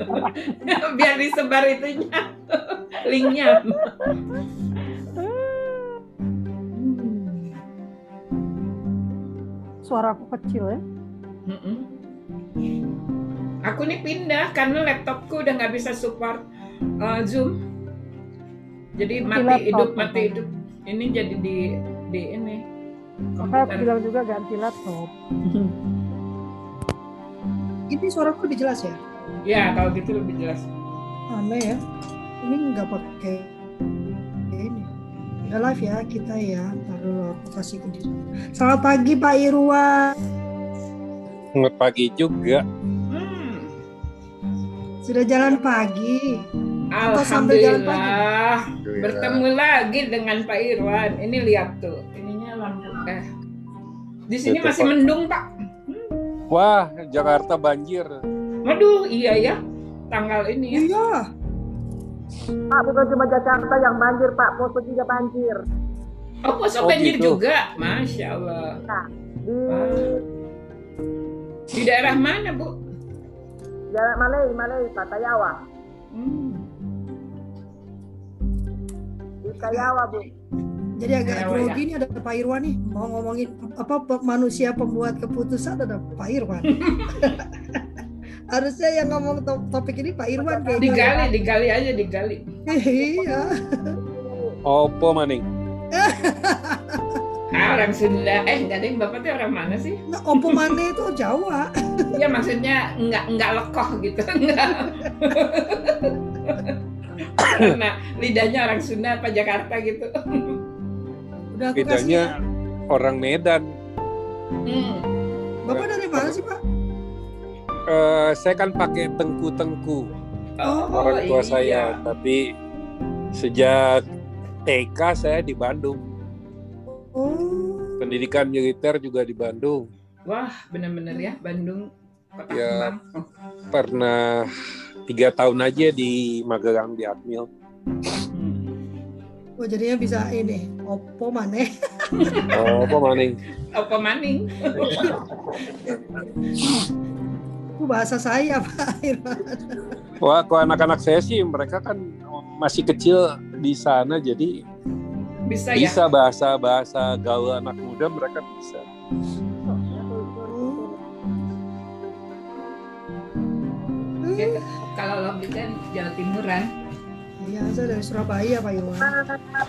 Biar disebar itunya. Linknya. Suara aku kecil ya. Mm-mm. Aku nih pindah karena laptopku udah nggak bisa support uh, Zoom. Jadi mati laptop, hidup, mati makanya. hidup. Ini jadi di di ini. Makanya aku bilang juga ganti laptop. Ini suaraku lebih jelas ya? Ya kalau gitu lebih jelas. Aneh ya. Ini nggak pakai ini. Udah live ya kita ya. Ntar dulu aku kasih ke diri. Selamat pagi Pak Irwan. Selamat pagi juga. Hmm. Sudah jalan pagi. Atau sambil jalan pagi? Alhamdulillah bertemu lagi dengan Pak Irwan. Ini lihat tuh, ininya lampu eh. Di sini Itu, masih Pak. mendung Pak. Wah, Jakarta banjir. Waduh, iya ya. Tanggal ini ya. Iya. Pak, bukan cuma Jakarta yang banjir, Pak. Poso juga banjir. Oh, poso Oh, banjir gitu. juga. Masya Allah. Di Wah. Di daerah mana, Bu? Jalan Malay, Malay, Pak Kayawa. Hmm. Di Kayawa, Bu. Jadi agak Ya, grogi nih ada Pak Irwan nih mau ngomongin apa manusia pembuat keputusan ada Pak Irwan. Harusnya yang ngomong to- topik ini Pak Irwan kayaknya. Digali, digali aja, digali. Iya. Opo maning. Ah, orang Sunda. Eh, nggak deh, Bapak tuh orang mana sih? Nah, Opo Mane itu Jawa. Ya maksudnya nggak nggak lekoh gitu. Nggak. Karena lidahnya orang Sunda apa Jakarta gitu. Udah aku kasih. Bedanya orang Medan. Hmm. Bapak dari mana sih Pak? Eh, saya kan pakai tengku-tengku Oh, orang tua iya. saya, tapi sejak TK saya di Bandung. Oh. Pendidikan militer juga di Bandung. Wah, bener-bener ya Bandung kota Ya. kembang. Oh, Pernah tiga tahun aja di Magelang di Atmil. hmm. Oh jadinya bisa ini Oppo Mane. Oh, apa maning? Apa maning? Itu bahasa saya Pak. Wah, kalau anak-anak saya sih mereka kan masih kecil di sana, jadi Bisa ya? bisa bahasa-bahasa gaul anak muda mereka bisa. Ya, Kalau Lovely kan Jawa Timuran. Iya, saya dari Surabaya Pak Irwan.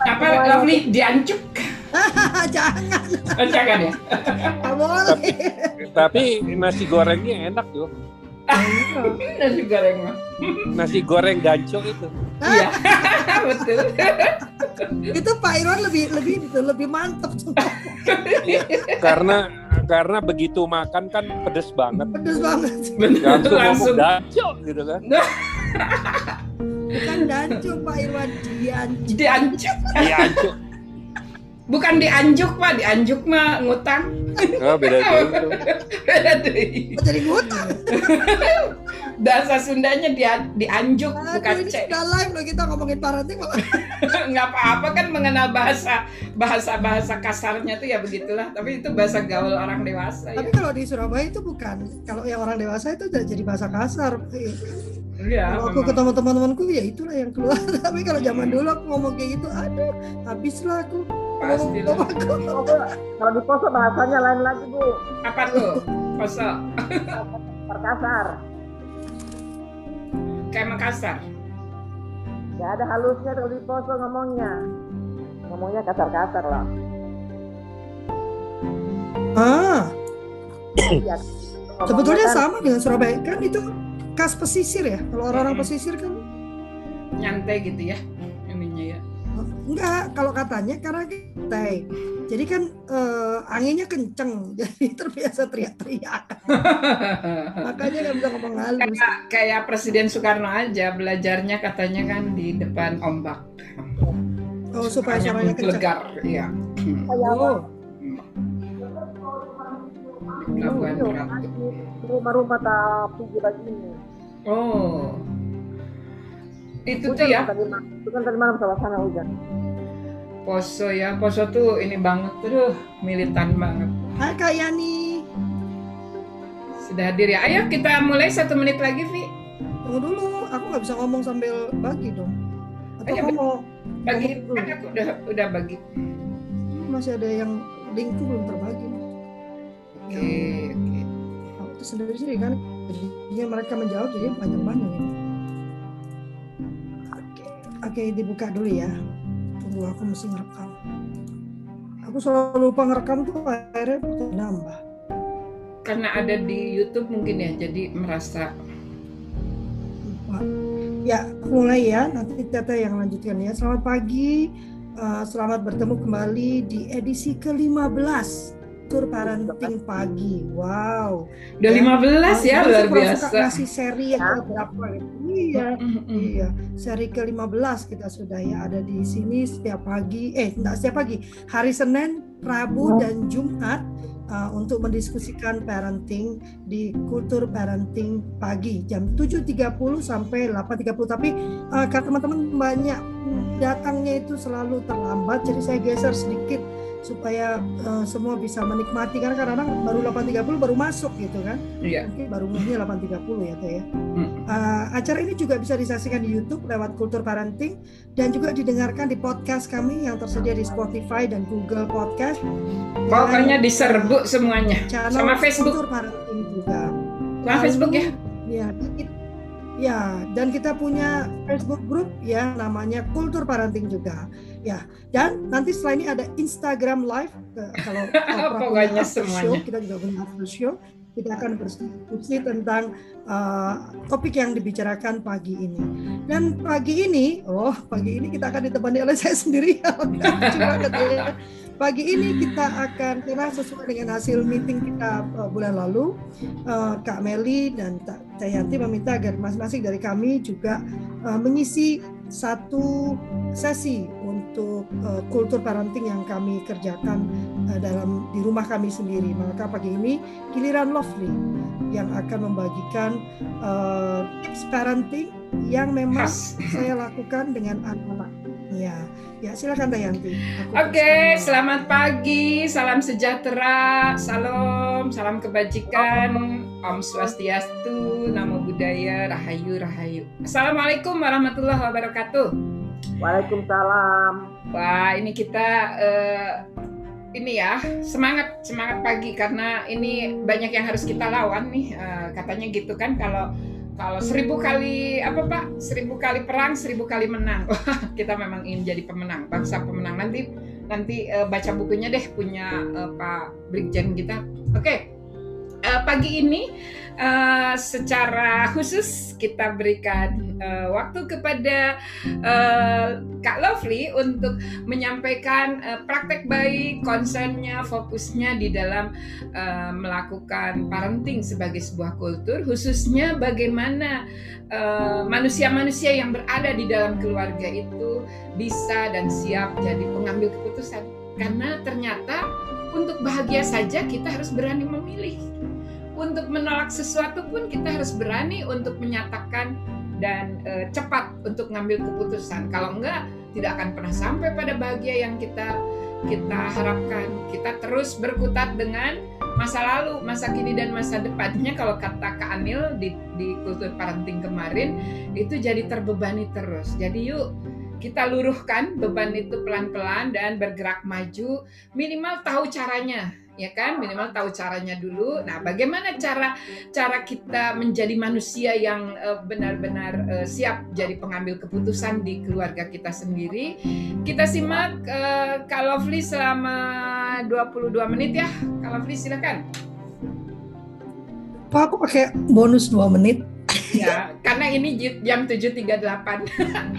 Apa Lovely diancuk? Jangan, Oh, jangan ya? nggak boleh. Tapi nasi gorengnya enak tuh. Nasi goreng mah. Nasi goreng ganco itu. Iya, betul. itu Pak Irwan lebih lebih itu lebih mantep tuh. Karena karena begitu makan kan pedes banget. Pedes banget. Langsung ngomong Langsung. ganco gitu kan. Bukan dancu Pak Irwan, diancu. Diancuk. Ganco. Bukan dianjuk, Pak. Dianjuk mah ngutang. Oh, beda gitu. Aduh. Oh, jadi ngutang. Bahasa Sundanya dia dianjuk, Aduh, bukan ini cek. sudah live loh kita ngomongin parenting malah. nggak apa-apa kan mengenal bahasa bahasa bahasa kasarnya tuh ya begitulah tapi itu bahasa gaul orang dewasa ya Tapi kalau di Surabaya itu bukan. Kalau yang orang dewasa itu udah jadi bahasa kasar. Iya, Kalau aku memang. ketemu teman-temanku ya itulah yang keluar. Tapi kalau zaman dulu aku ngomong kayak gitu, aduh, habislah aku. pastilah Ngomong Kalau di Poso bahasanya lain lagi, Bu. apa tuh koso Perkasar. kayak Makassar Gak ada halusnya kalau di Poso ngomongnya. Ngomongnya kasar-kasar lah. Ah, Iya. sebetulnya sama dengan Surabaya. Kan itu khas pesisir ya. Kalau orang-orang pesisir kan nyantai gitu ya ininya ya enggak. Kalau katanya karena kita jadi kan eh, anginnya kenceng, jadi terbiasa teriak-teriak. Makanya nggak bisa ngomong halus. kayak kayak Presiden Soekarno aja belajarnya katanya kan di depan ombak Oh, supaya suaranya kenceng. legar iya Oh, Pelabuhan Ratu Rumah-rumah tapi begini. oh itu tuh ya tadi malam. Bukan tadi malam sama sana hujan. Poso ya Poso tuh ini banget tuh militan banget Hai Kak Yani. sudah hadir ya ayo kita mulai satu menit lagi Vi tunggu dulu aku nggak bisa ngomong sambil bagi dong atau Ayo, kamu mau Bagi dulu? kan aku udah udah bagi. masih ada yang link tuh belum terbagi Oke, oke. Nah, itu sendiri kan jadinya mereka menjawab jadi panjang ini oke. Oke dibuka dulu ya. Tunggu aku mesti ngerekam. Aku selalu lupa ngerekam tuh akhirnya nambah. Karena ada di YouTube mungkin ya, jadi merasa lupa. Ya mulai ya. Nanti Tete yang lanjutkan ya. Selamat pagi. Eh, selamat bertemu kembali di edisi ke-15 Tur Parenting Pagi. Wow. Udah 15 ya Aku luar biasa. suka ngasih seri yang berapa gitu iya. Mm-mm. Iya, seri ke-15 kita sudah ya ada di sini setiap pagi, eh enggak setiap pagi, hari Senin, Rabu dan Jumat uh, untuk mendiskusikan parenting di kultur parenting pagi. Jam 7.30 sampai 8.30 tapi uh, karena teman-teman banyak datangnya itu selalu terlambat. Jadi saya geser sedikit supaya uh, semua bisa menikmati karena kadang-kadang baru 8.30 baru masuk gitu kan Iya. mungkin baru mulainya 8.30 ya Teh ya Hmm. Uh, acara ini juga bisa disaksikan di YouTube lewat Kultur Parenting dan juga didengarkan di podcast kami yang tersedia di Spotify dan Google Podcast. Pokoknya diserbu semuanya. Sama Facebook. Kultur Parenting juga. Sama Facebook ya. Ya, ya, dan kita punya Facebook group ya namanya Kultur Parenting juga. Ya, dan nanti setelah ini ada Instagram Live kalau punya Pokoknya semuanya. show, kita juga punya after show. Kita akan berdiskusi tentang uh, topik yang dibicarakan pagi ini. Dan pagi ini, oh pagi ini kita akan ditemani oleh saya sendiri. Pagi ini kita akan karena sesuai dengan hasil meeting kita uh, bulan lalu, uh, Kak Meli dan Kak Cayanti meminta agar masing-masing dari kami juga uh, mengisi satu sesi untuk uh, kultur parenting yang kami kerjakan uh, dalam di rumah kami sendiri. Maka pagi ini giliran Lovely yang akan membagikan uh, tips parenting yang memang saya lakukan dengan anak-anak. Ya, ya silakan Tayanti. Aku Oke, persilakan. selamat pagi, salam sejahtera, salam, salam kebajikan, Om Swastiastu, Namo Buddhaya, Rahayu, Rahayu. Assalamualaikum warahmatullahi wabarakatuh. Waalaikumsalam. Wah, ini kita eh, ini ya semangat semangat pagi karena ini banyak yang harus kita lawan nih. Eh, katanya gitu kan kalau kalau seribu kali apa pak seribu kali perang seribu kali menang kita memang ingin jadi pemenang bangsa pemenang nanti nanti eh, baca bukunya deh punya eh, Pak Brigjen kita oke eh, pagi ini eh, secara khusus kita berikan eh, waktu kepada eh, Kak Lovely untuk menyampaikan eh, praktek baik, konsennya, fokusnya di dalam eh, melakukan parenting sebagai sebuah kultur, khususnya bagaimana manusia-manusia yang berada di dalam keluarga itu bisa dan siap jadi pengambil keputusan. Karena ternyata untuk bahagia saja kita harus berani memilih. Untuk menolak sesuatu pun kita harus berani untuk menyatakan dan eh, cepat untuk ngambil keputusan. Kalau enggak, tidak akan pernah sampai pada bahagia yang kita kita harapkan. Kita terus berkutat dengan masa lalu, masa kini dan masa depannya. Kalau kata Kak Anil di, di kultur parenting kemarin itu jadi terbebani terus. Jadi yuk kita luruhkan beban itu pelan-pelan dan bergerak maju. Minimal tahu caranya, ya kan? Minimal tahu caranya dulu. Nah, bagaimana cara cara kita menjadi manusia yang eh, benar-benar eh, siap jadi pengambil keputusan di keluarga kita sendiri. Kita simak eh, Kak Lovely selama 22 menit ya. Kak Lovely silakan. Pak, aku pakai bonus 2 menit. Ya, karena ini jam 7.38.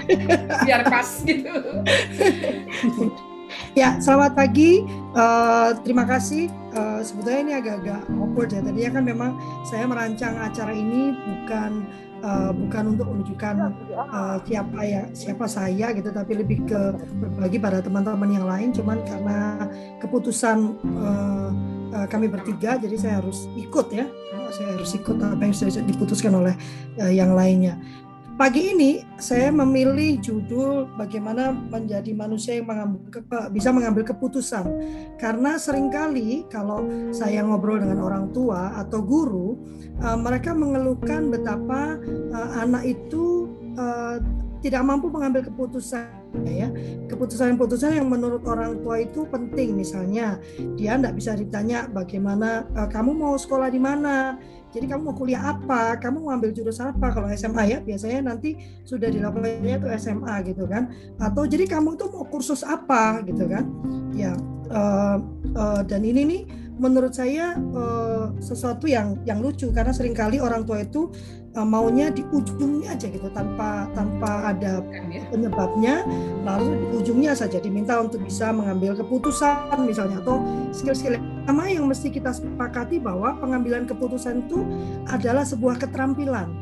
Biar pas gitu. Ya, selamat pagi. Eh, terima kasih. Eh, sebetulnya ini agak-agak awkward ya. Tadinya kan memang saya merancang acara ini bukan eh, bukan untuk menunjukkan eh, siapa ya siapa saya gitu, tapi lebih ke berbagi pada teman-teman yang lain. Cuman karena keputusan eh, eh, kami bertiga, jadi saya harus ikut ya. Saya harus ikut apa yang sudah diputuskan oleh eh, yang lainnya. Pagi ini saya memilih judul bagaimana menjadi manusia yang mengambil, bisa mengambil keputusan. Karena sering kali kalau saya ngobrol dengan orang tua atau guru, uh, mereka mengeluhkan betapa uh, anak itu uh, tidak mampu mengambil keputusan ya. Keputusan-keputusan yang menurut orang tua itu penting. Misalnya dia tidak bisa ditanya bagaimana kamu mau sekolah di mana jadi kamu mau kuliah apa, kamu mau ambil jurusan apa? Kalau SMA ya biasanya nanti sudah dilakukannya itu SMA gitu kan. Atau jadi kamu itu mau kursus apa gitu kan? Ya uh, uh, dan ini nih menurut saya uh, sesuatu yang yang lucu karena sering kali orang tua itu uh, maunya di ujungnya aja gitu tanpa tanpa ada ya. penyebabnya lalu di ujungnya saja diminta untuk bisa mengambil keputusan misalnya atau skill-skill pertama yang mesti kita sepakati bahwa pengambilan keputusan itu adalah sebuah keterampilan.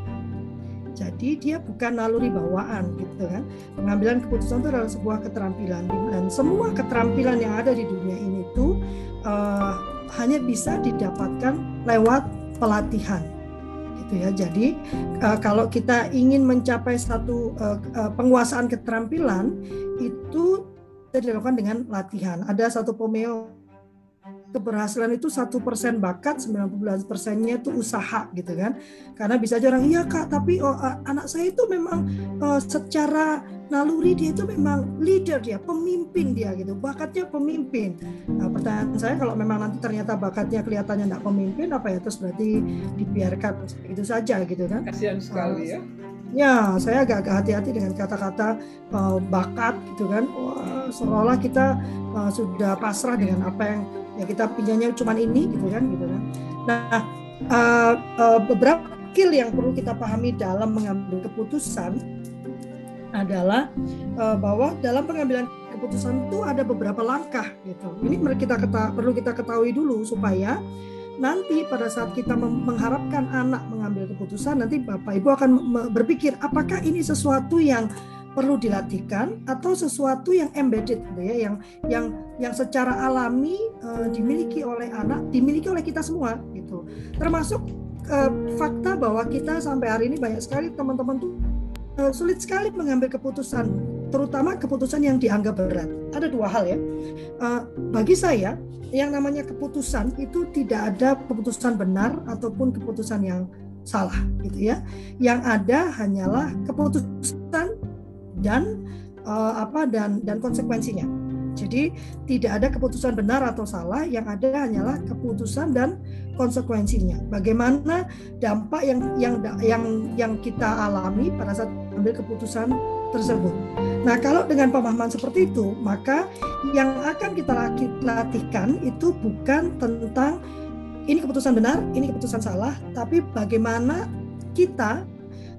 Jadi dia bukan naluri bawaan gitu kan. Pengambilan keputusan itu adalah sebuah keterampilan. Dan semua keterampilan yang ada di dunia ini itu uh, hanya bisa didapatkan lewat pelatihan gitu ya. Jadi uh, kalau kita ingin mencapai satu uh, penguasaan keterampilan itu bisa dilakukan dengan latihan. Ada satu pomeo keberhasilan itu satu persen bakat, 90 persennya itu usaha gitu kan. Karena bisa aja orang iya kak, tapi oh, anak saya itu memang uh, secara naluri dia itu memang leader dia, pemimpin dia gitu, bakatnya pemimpin. Nah, pertanyaan saya kalau memang nanti ternyata bakatnya kelihatannya tidak pemimpin, apa ya terus berarti dibiarkan itu saja gitu kan? Kasihan sekali ya. Ya, saya agak-agak hati-hati dengan kata-kata uh, bakat gitu kan. Wah, seolah kita uh, sudah pasrah dengan apa yang ya kita pinjamnya cuma ini gitu kan gitu kan. Nah uh, uh, beberapa skill yang perlu kita pahami dalam mengambil keputusan adalah uh, bahwa dalam pengambilan keputusan itu ada beberapa langkah gitu. Ini kita keta, perlu kita ketahui dulu supaya nanti pada saat kita mengharapkan anak mengambil keputusan nanti bapak ibu akan berpikir apakah ini sesuatu yang perlu dilatihkan atau sesuatu yang embedded gitu ya yang yang yang secara alami uh, dimiliki oleh anak dimiliki oleh kita semua gitu. Termasuk uh, fakta bahwa kita sampai hari ini banyak sekali teman-teman tuh uh, sulit sekali mengambil keputusan terutama keputusan yang dianggap berat. Ada dua hal ya. Uh, bagi saya yang namanya keputusan itu tidak ada keputusan benar ataupun keputusan yang salah gitu ya. Yang ada hanyalah keputusan dan uh, apa dan dan konsekuensinya. Jadi tidak ada keputusan benar atau salah, yang ada hanyalah keputusan dan konsekuensinya. Bagaimana dampak yang yang yang yang kita alami pada saat ambil keputusan tersebut. Nah, kalau dengan pemahaman seperti itu, maka yang akan kita latihkan itu bukan tentang ini keputusan benar, ini keputusan salah, tapi bagaimana kita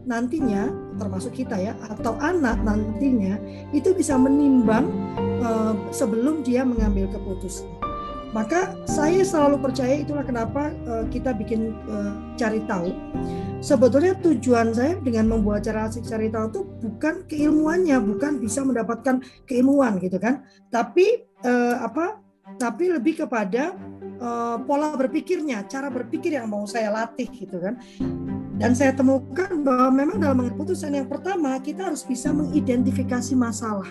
nantinya termasuk kita ya atau anak nantinya itu bisa menimbang uh, sebelum dia mengambil keputusan. Maka saya selalu percaya itulah kenapa uh, kita bikin uh, cari tahu. Sebetulnya tujuan saya dengan membuat cara asik cari tahu itu bukan keilmuannya, bukan bisa mendapatkan keilmuan gitu kan, tapi apa? Tapi lebih kepada pola berpikirnya, cara berpikir yang mau saya latih gitu kan. Dan saya temukan bahwa memang dalam keputusan yang pertama kita harus bisa mengidentifikasi masalah.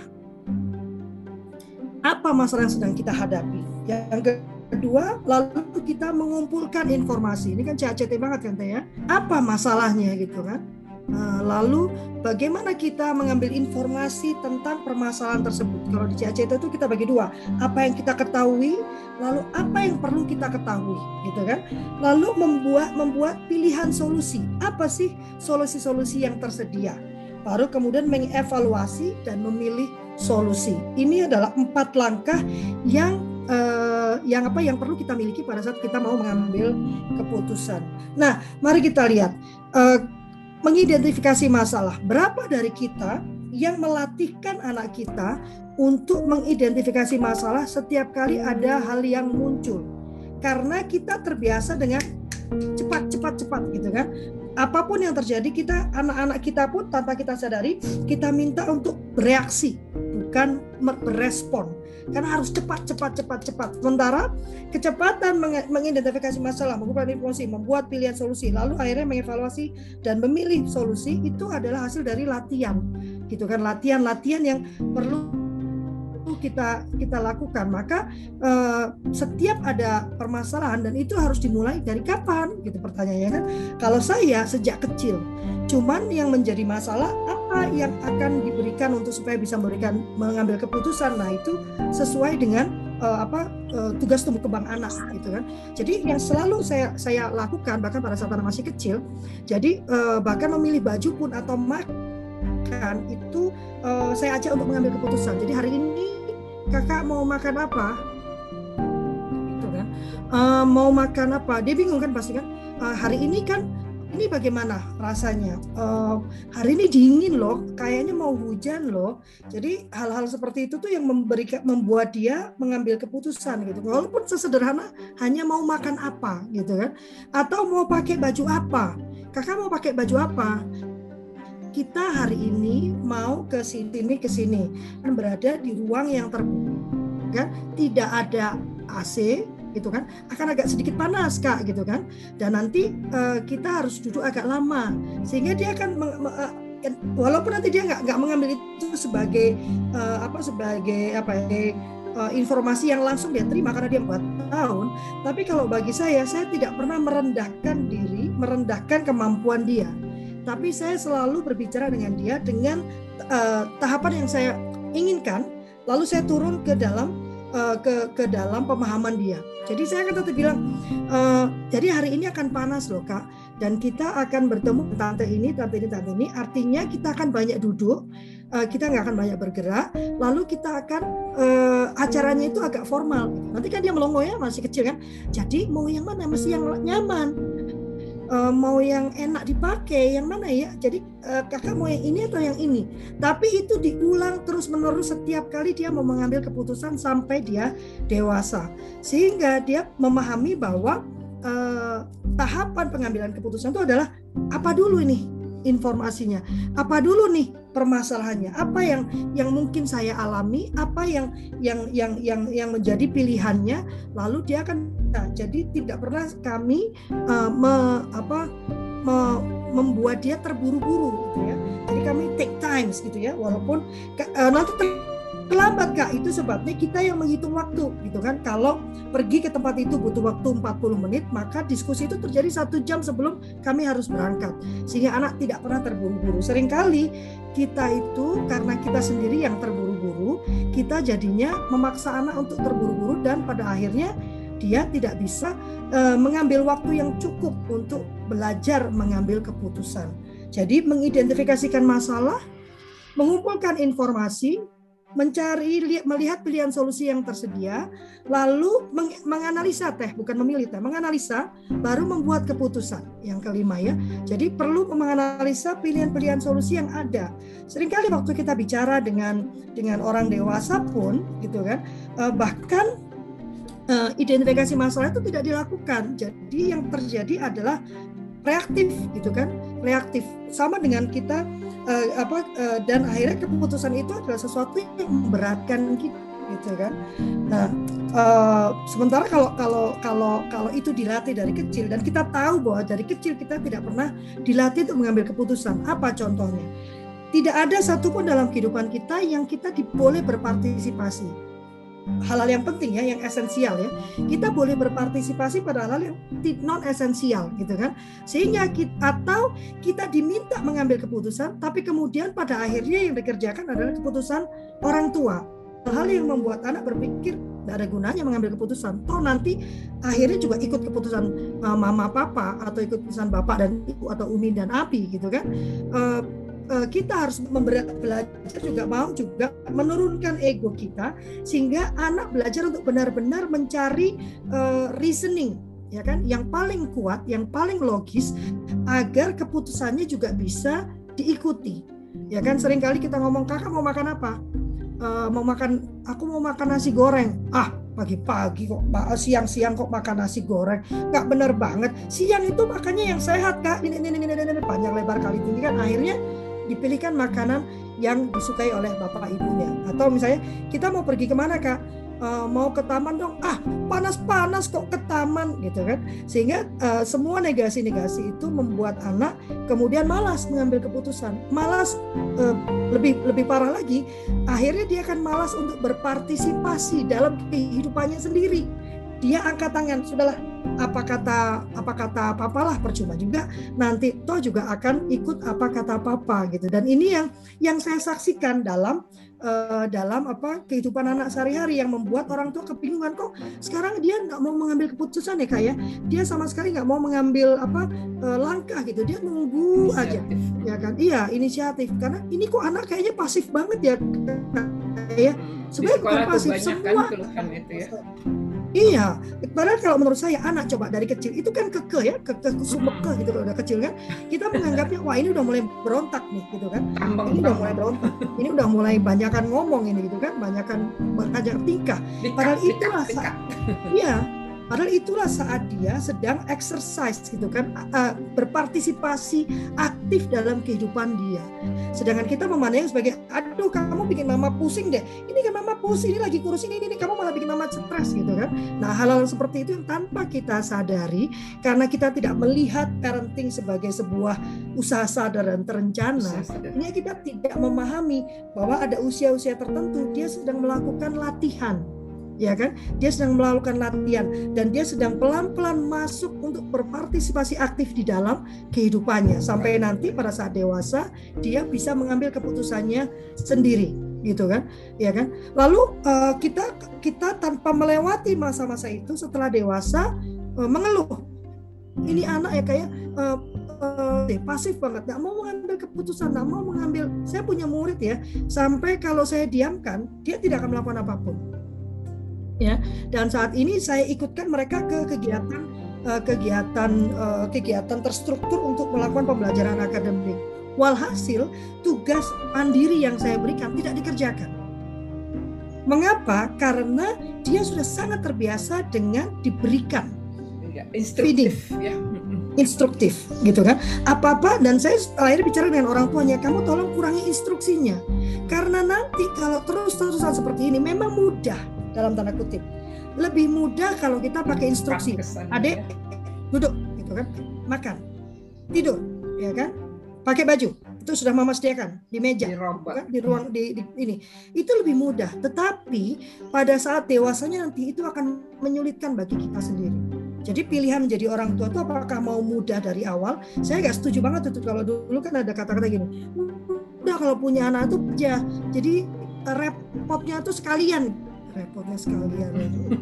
Apa masalah yang sedang kita hadapi? Yang kedua, lalu kita mengumpulkan informasi. Ini kan CACT banget kan Teh ya. Apa masalahnya gitu kan? Nah, lalu bagaimana kita mengambil informasi tentang permasalahan tersebut? Kalau di CACT itu kita bagi dua, apa yang kita ketahui, lalu apa yang perlu kita ketahui, gitu kan? Lalu membuat membuat pilihan solusi. Apa sih solusi-solusi yang tersedia? Baru kemudian mengevaluasi dan memilih solusi. Ini adalah empat langkah yang uh, yang apa yang perlu kita miliki pada saat kita mau mengambil keputusan. Nah, mari kita lihat. Uh, mengidentifikasi masalah. Berapa dari kita yang melatihkan anak kita untuk mengidentifikasi masalah setiap kali ada hal yang muncul? Karena kita terbiasa dengan cepat cepat cepat gitu kan. Apa pun yang terjadi kita anak-anak kita pun tanpa kita sadari kita minta untuk bereaksi bukan berespon karena harus cepat cepat cepat cepat. Sementara kecepatan meng mengidentifikasi masalah mengumpulkan informasi membuat pilihan solusi lalu akhirnya mengevaluasi dan memilih solusi itu adalah hasil dari latihan. Gitu kan latihan latihan yang perlu kita kita lakukan. Maka eh, setiap ada permasalahan dan itu harus dimulai dari kapan? Gitu pertanyaannya kan. Kalau saya sejak kecil cuman yang menjadi masalah apa yang akan diberikan untuk supaya bisa memberikan mengambil keputusan? Nah itu sesuai dengan uh, apa uh, tugas tumbuh kembang anak gitu kan. Jadi yang selalu saya saya lakukan bahkan pada saat anak masih kecil jadi uh, bahkan memilih baju pun atau makan itu uh, saya ajak untuk mengambil keputusan jadi hari ini kakak mau makan apa gitu kan uh, mau makan apa dia bingung kan pasti kan uh, hari ini kan ini bagaimana rasanya? Uh, hari ini dingin loh, kayaknya mau hujan loh. Jadi hal-hal seperti itu tuh yang memberikan membuat dia mengambil keputusan gitu. Walaupun sesederhana hanya mau makan apa gitu kan, atau mau pakai baju apa. Kakak mau pakai baju apa? Kita hari ini mau ke sini ke sini. Dan berada di ruang yang terbuka tidak ada AC gitu kan? Akan agak sedikit panas kak gitu kan? Dan nanti uh, kita harus duduk agak lama. Sehingga dia akan uh, walaupun nanti dia nggak nggak mengambil itu sebagai uh, apa sebagai apa ya uh, informasi yang langsung dia terima karena dia empat tahun. Tapi kalau bagi saya saya tidak pernah merendahkan diri merendahkan kemampuan dia tapi saya selalu berbicara dengan dia dengan uh, tahapan yang saya inginkan lalu saya turun ke dalam uh, ke ke dalam pemahaman dia. Jadi saya akan tetap bilang uh, jadi hari ini akan panas loh kak dan kita akan bertemu tante ini tante ini tante ini. Artinya kita akan banyak duduk kita nggak akan banyak bergerak. Lalu kita akan uh, acaranya itu agak formal. Nanti kan dia melongo ya masih kecil kan. Jadi mau yang mana? Mesti yang nyaman uh, mau yang enak dipakai yang mana ya jadi uh, kakak mau yang ini atau yang ini tapi itu diulang terus menerus setiap kali dia mau mengambil keputusan sampai dia dewasa sehingga dia memahami bahwa uh, tahapan pengambilan keputusan itu adalah apa dulu ini informasinya. Apa dulu nih permasalahannya? Apa yang yang mungkin saya alami? Apa yang yang yang yang yang menjadi pilihannya? Lalu dia akan nah, jadi tidak pernah kami uh, me, apa me, membuat dia terburu-buru gitu ya. Jadi kami take times gitu ya. Walaupun uh, nanti terlambat kak itu sebabnya kita yang menghitung waktu gitu kan kalau pergi ke tempat itu butuh waktu 40 menit maka diskusi itu terjadi satu jam sebelum kami harus berangkat sehingga anak tidak pernah terburu-buru sering kali kita itu karena kita sendiri yang terburu-buru kita jadinya memaksa anak untuk terburu-buru dan pada akhirnya dia tidak bisa uh, mengambil waktu yang cukup untuk belajar mengambil keputusan. Jadi mengidentifikasikan masalah mengumpulkan informasi mencari melihat pilihan solusi yang tersedia lalu meng, menganalisa teh bukan memilih teh menganalisa baru membuat keputusan. Yang kelima ya jadi perlu menganalisa pilihan-pilihan solusi yang ada. Seringkali waktu kita bicara dengan dengan orang dewasa pun gitu kan eh, bahkan eh, identifikasi masalah itu tidak dilakukan jadi yang terjadi adalah reaktif gitu kan reaktif sama dengan kita uh, apa uh, dan akhirnya keputusan itu adalah sesuatu yang memberatkan kita gitu kan. Nah, uh, sementara kalau kalau kalau kalau itu dilatih dari kecil dan kita tahu bahwa dari kecil kita tidak pernah dilatih untuk mengambil keputusan. Apa contohnya? Tidak ada satupun dalam kehidupan kita yang kita boleh berpartisipasi hal-hal yang penting ya, yang esensial ya. Kita boleh berpartisipasi pada hal-hal yang non esensial gitu kan. Sehingga kita atau kita diminta mengambil keputusan tapi kemudian pada akhirnya yang dikerjakan adalah keputusan orang tua. Hal-hal yang membuat anak berpikir tidak ada gunanya mengambil keputusan. Toh nanti akhirnya juga ikut keputusan uh, mama papa atau ikut keputusan bapak dan ibu atau umi dan abi gitu kan. Uh, kita harus belajar juga mau juga menurunkan ego kita sehingga anak belajar untuk benar-benar mencari uh, reasoning ya kan yang paling kuat, yang paling logis agar keputusannya juga bisa diikuti. Ya kan sering kali kita ngomong kakak mau makan apa? Uh, mau makan aku mau makan nasi goreng. Ah, pagi-pagi kok siang-siang kok makan nasi goreng nggak bener banget siang itu makannya yang sehat kak ini ini ini, ini, ini panjang lebar kali tinggi kan akhirnya dipilihkan makanan yang disukai oleh bapak ibunya. Atau misalnya kita mau pergi ke mana kak? Uh, mau ke taman dong ah panas-panas kok ke taman gitu kan sehingga uh, semua negasi-negasi itu membuat anak kemudian malas mengambil keputusan malas uh, lebih lebih parah lagi akhirnya dia akan malas untuk berpartisipasi dalam kehidupannya sendiri dia angkat tangan sudahlah apa kata apa kata papalah percuma juga. Nanti toh juga akan ikut apa kata papa gitu. Dan ini yang yang saya saksikan dalam uh, dalam apa kehidupan anak sehari-hari yang membuat orang tua kebingungan. Kok sekarang dia nggak mau mengambil keputusan ya kak ya? Dia sama sekali nggak mau mengambil apa uh, langkah gitu. Dia nunggu inisiatif. aja ya kan? Iya inisiatif. Karena ini kok anak kayaknya pasif banget ya ya? Sebenarnya bukan pasif semua kan itu ya. Iya, padahal kalau menurut saya anak coba dari kecil itu kan keke ya, keke sumeke gitu kalau udah kecil kan. Kita menganggapnya wah ini udah mulai berontak nih gitu kan. Ini udah mulai berontak. Ini udah mulai banyakan ngomong ini gitu kan, banyakan banyak tingkah. Padahal itulah Iya, Padahal itulah saat dia sedang exercise gitu kan, uh, berpartisipasi aktif dalam kehidupan dia. Sedangkan kita memandang sebagai, aduh kamu bikin mama pusing deh. Ini kan mama pusing, ini lagi kurus ini, ini, kamu malah bikin mama stres gitu kan. Nah hal-hal seperti itu yang tanpa kita sadari, karena kita tidak melihat parenting sebagai sebuah usaha sadar dan terencana, ini kita tidak memahami bahwa ada usia-usia tertentu dia sedang melakukan latihan ya kan? Dia sedang melakukan latihan dan dia sedang pelan-pelan masuk untuk berpartisipasi aktif di dalam kehidupannya. Sampai nanti pada saat dewasa dia bisa mengambil keputusannya sendiri. Gitu kan? Ya kan? Lalu uh, kita kita tanpa melewati masa-masa itu setelah dewasa uh, mengeluh. Ini anak ya kayak uh, uh, pasif banget. Nggak mau mengambil keputusan nggak mau mengambil. Saya punya murid ya sampai kalau saya diamkan dia tidak akan melakukan apa pun ya. Dan saat ini saya ikutkan mereka ke kegiatan uh, kegiatan uh, kegiatan terstruktur untuk melakukan pembelajaran akademik. Walhasil tugas mandiri yang saya berikan tidak dikerjakan. Mengapa? Karena dia sudah sangat terbiasa dengan diberikan ya, instruktif ya. Instruktif gitu kan? Apa apa dan saya akhirnya bicara dengan orang tuanya kamu tolong kurangi instruksinya. Karena nanti kalau terus terusan seperti ini memang mudah dalam tanda kutip. Lebih mudah kalau kita pakai instruksi. Adik duduk gitu kan. Makan. Tidur, ya kan? Pakai baju. Itu sudah mama sediakan di meja, di, kan? di ruang di, di ini. Itu lebih mudah. Tetapi pada saat dewasanya nanti itu akan menyulitkan bagi kita sendiri. Jadi pilihan menjadi orang tua itu apakah mau mudah dari awal? Saya nggak setuju banget itu kalau dulu kan ada kata-kata gini. Udah kalau punya anak itu aja. Jadi repotnya tuh sekalian repotnya sekalian.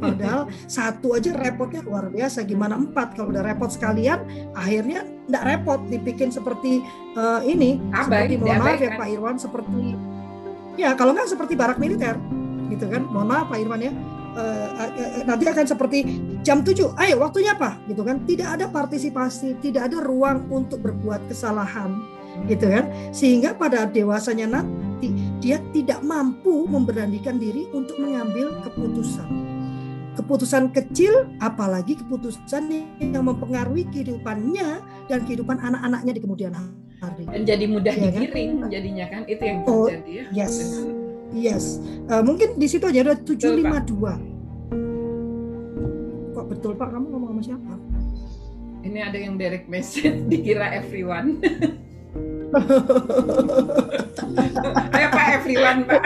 Padahal satu aja repotnya luar biasa. Gimana empat? Kalau udah repot sekalian akhirnya tidak repot dibikin seperti uh, ini. Abai, seperti mohon maaf ya Pak Irwan seperti ya kalau nggak seperti barak militer gitu kan? Mohon maaf Pak Irwan ya. Uh, uh, nanti akan seperti jam 7 ayo waktunya apa? Gitu kan? Tidak ada partisipasi tidak ada ruang untuk berbuat kesalahan gitu kan? Sehingga pada dewasanya nanti dia tidak mampu memberanikan diri untuk mengambil keputusan. Keputusan kecil apalagi keputusan yang mempengaruhi kehidupannya dan kehidupan anak-anaknya di kemudian hari. Dan jadi mudah ya, digiring kan? jadinya kan? Itu yang oh, terjadi ya. yes. Yes. Uh, mungkin di situ aja ada 752 kok betul Pak? Kamu ngomong sama siapa? Ini ada yang direct message dikira everyone Ayo Pak everyone Pak.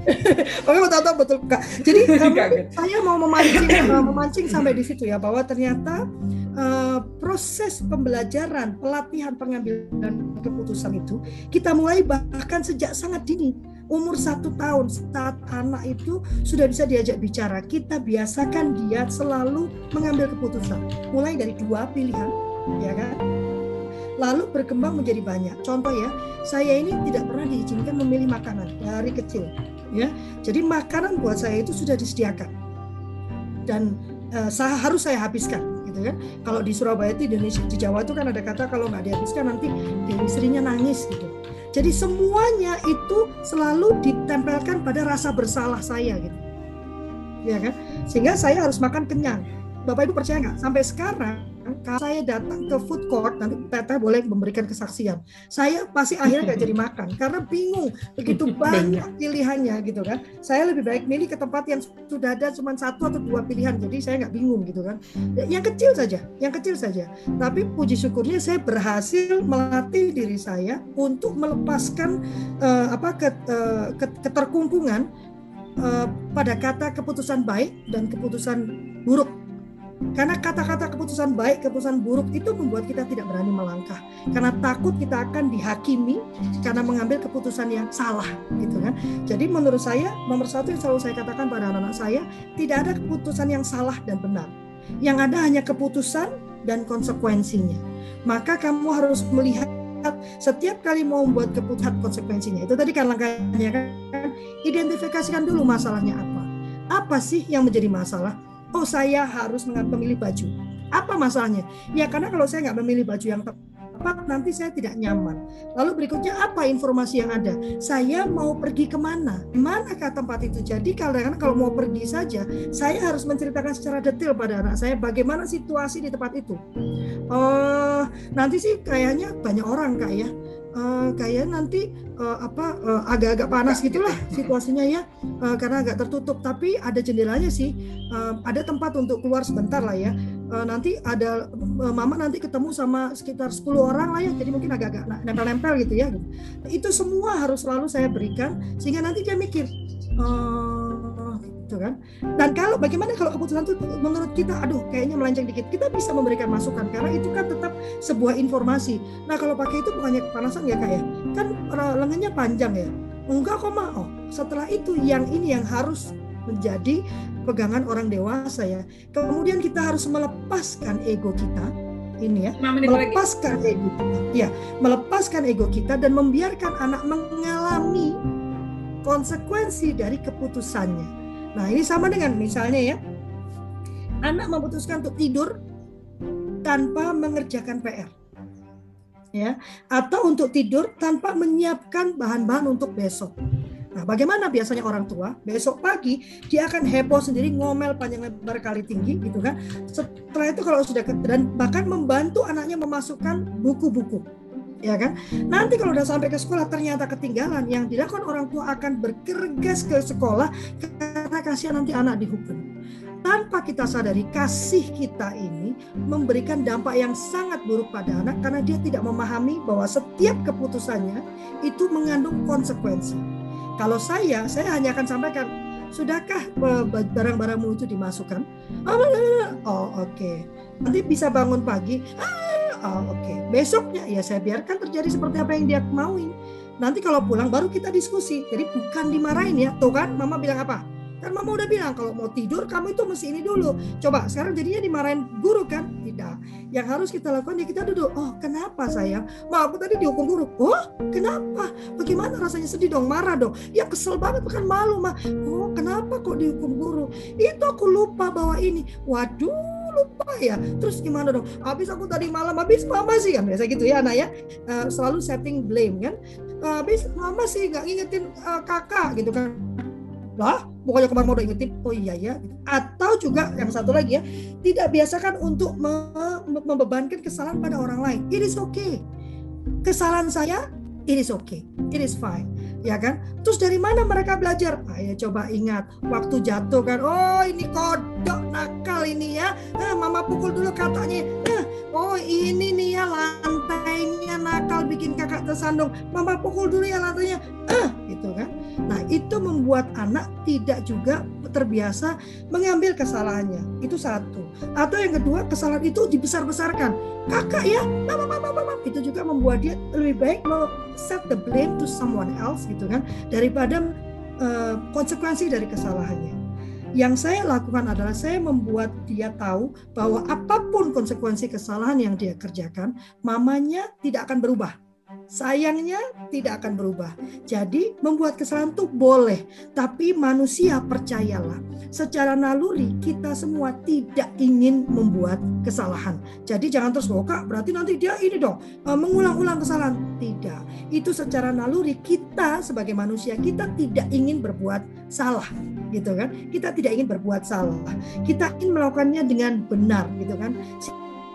Oke betul tahu betul Kak. Jadi saya mau memancing memancing sampai di situ ya bahwa ternyata uh, proses pembelajaran pelatihan pengambilan keputusan itu kita mulai bahkan sejak sangat dini umur satu tahun saat anak itu sudah bisa diajak bicara kita biasakan dia selalu mengambil keputusan mulai dari dua pilihan ya kan lalu berkembang menjadi banyak. Contoh ya, saya ini tidak pernah diizinkan memilih makanan dari kecil, ya. Jadi makanan buat saya itu sudah disediakan dan uh, saya harus saya habiskan, gitu kan. Kalau di Surabaya itu di Indonesia, di Jawa itu kan ada kata kalau nggak dihabiskan nanti istrinya nangis, gitu. Jadi semuanya itu selalu ditempelkan pada rasa bersalah saya, gitu, ya kan. Sehingga saya harus makan kenyang. Bapak Ibu percaya nggak? Sampai sekarang kalau saya datang ke food court nanti teteh boleh memberikan kesaksian. Saya pasti akhirnya nggak jadi makan karena bingung begitu banyak pilihannya gitu kan. Saya lebih baik milih ke tempat yang sudah ada cuma satu atau dua pilihan jadi saya nggak bingung gitu kan. Yang kecil saja yang kecil saja. Tapi puji syukurnya saya berhasil melatih diri saya untuk melepaskan uh, apa ke, uh, keterkungkungan uh, pada kata keputusan baik dan keputusan buruk karena kata-kata keputusan baik, keputusan buruk itu membuat kita tidak berani melangkah. Karena takut kita akan dihakimi karena mengambil keputusan yang salah, gitu kan. Jadi menurut saya nomor satu yang selalu saya katakan pada anak-anak saya, tidak ada keputusan yang salah dan benar. Yang ada hanya keputusan dan konsekuensinya. Maka kamu harus melihat setiap kali mau membuat keputusan konsekuensinya. Itu tadi kan langkahnya kan identifikasikan dulu masalahnya apa. Apa sih yang menjadi masalah? Oh saya harus memilih baju. Apa masalahnya? Ya karena kalau saya nggak memilih baju yang tepat, nanti saya tidak nyaman. Lalu berikutnya apa informasi yang ada? Saya mau pergi ke mana? Manakah tempat itu? Jadi kadang-kadang kalau mau pergi saja, saya harus menceritakan secara detail pada anak saya bagaimana situasi di tempat itu. Uh, nanti sih kayaknya banyak orang kak ya uh, kayak nanti uh, apa uh, agak-agak panas gitulah situasinya ya. Uh, karena agak tertutup. Tapi ada jendelanya sih. Uh, ada tempat untuk keluar sebentar lah ya. Uh, nanti ada uh, mama nanti ketemu sama sekitar 10 orang lah ya. Jadi mungkin agak-agak nempel-nempel gitu ya. Itu semua harus selalu saya berikan sehingga nanti dia mikir uh, gitu kan. Dan kalau bagaimana kalau keputusan itu menurut kita, aduh kayaknya melenceng dikit, kita bisa memberikan masukan karena itu kan tetap sebuah informasi. Nah kalau pakai itu bukannya kepanasan ya kak ya, kan lengannya panjang ya. Enggak kok mah, oh setelah itu yang ini yang harus menjadi pegangan orang dewasa ya. Kemudian kita harus melepaskan ego kita, ini ya melepaskan lagi. ego kita ya melepaskan ego kita dan membiarkan anak mengalami konsekuensi dari keputusannya Nah, ini sama dengan misalnya ya, anak memutuskan untuk tidur tanpa mengerjakan PR. Ya, atau untuk tidur tanpa menyiapkan bahan-bahan untuk besok. Nah, bagaimana biasanya orang tua? Besok pagi dia akan heboh sendiri, ngomel panjang lebar kali tinggi gitu kan. Setelah itu kalau sudah dan bahkan membantu anaknya memasukkan buku-buku ya kan? Nanti kalau udah sampai ke sekolah ternyata ketinggalan, yang dilakukan orang tua akan bergegas ke sekolah karena kasihan nanti anak dihukum. Tanpa kita sadari kasih kita ini memberikan dampak yang sangat buruk pada anak karena dia tidak memahami bahwa setiap keputusannya itu mengandung konsekuensi. Kalau saya, saya hanya akan sampaikan, sudahkah eh, barang-barangmu itu dimasukkan? Oh, oh oke. Okay. Nanti bisa bangun pagi. Ah, oh, oke. Okay. besoknya ya saya biarkan terjadi seperti apa yang dia mauin. Nanti kalau pulang baru kita diskusi. Jadi bukan dimarahin ya. Tuh kan mama bilang apa? Kan mama udah bilang kalau mau tidur kamu itu mesti ini dulu. Coba sekarang jadinya dimarahin guru kan? Tidak. Yang harus kita lakukan ya kita duduk. Oh kenapa sayang? Ma aku tadi dihukum guru. Oh kenapa? Bagaimana rasanya? Sedih dong marah dong. Ya kesel banget bukan malu mah oh kenapa kok dihukum guru? Itu aku lupa bawa ini. Waduh lupa ya. Terus gimana dong? Habis aku tadi malam habis mama sih kan biasa gitu ya anak ya. Uh, selalu setting blame kan? Uh, habis mama sih nggak ngingetin uh, kakak gitu kan. Lah bukannya kemarin mau ingetin oh iya ya atau juga yang satu lagi ya tidak biasakan untuk me membebankan kesalahan pada orang lain. It is okay. Kesalahan saya it is okay. It is fine ya kan? Terus dari mana mereka belajar? Ayo coba ingat waktu jatuh kan, oh ini kodok nakal ini ya, nah, mama pukul dulu katanya, nah, oh ini nih ya lantainya nakal bikin kakak tersandung, mama pukul dulu ya lantainya, eh, gitu kan? Nah itu membuat anak tidak juga terbiasa mengambil kesalahannya, itu satu. Atau yang kedua kesalahan itu dibesar-besarkan, kakak ya, mama, mama, mama, itu juga membuat dia lebih baik mau set the blame to someone else gitu kan daripada uh, konsekuensi dari kesalahannya. Yang saya lakukan adalah saya membuat dia tahu bahwa apa pun konsekuensi kesalahan yang dia kerjakan, mamanya tidak akan berubah sayangnya tidak akan berubah. Jadi membuat kesalahan itu boleh, tapi manusia percayalah, secara naluri kita semua tidak ingin membuat kesalahan. Jadi jangan terus oh kak, berarti nanti dia ini dong eh, mengulang-ulang kesalahan. Tidak, itu secara naluri kita sebagai manusia kita tidak ingin berbuat salah, gitu kan? Kita tidak ingin berbuat salah. Kita ingin melakukannya dengan benar, gitu kan?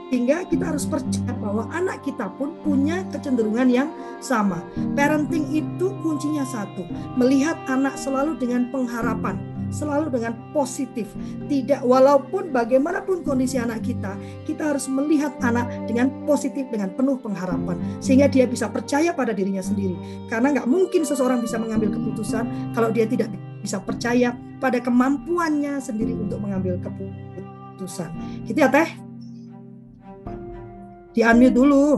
Sehingga kita harus percaya bahwa anak kita pun punya kecenderungan yang sama. Parenting itu kuncinya satu, melihat anak selalu dengan pengharapan, selalu dengan positif. Tidak walaupun bagaimanapun kondisi anak kita, kita harus melihat anak dengan positif dengan penuh pengharapan sehingga dia bisa percaya pada dirinya sendiri. Karena nggak mungkin seseorang bisa mengambil keputusan kalau dia tidak bisa percaya pada kemampuannya sendiri untuk mengambil keputusan. Gitu ya Teh? Di unmute dulu.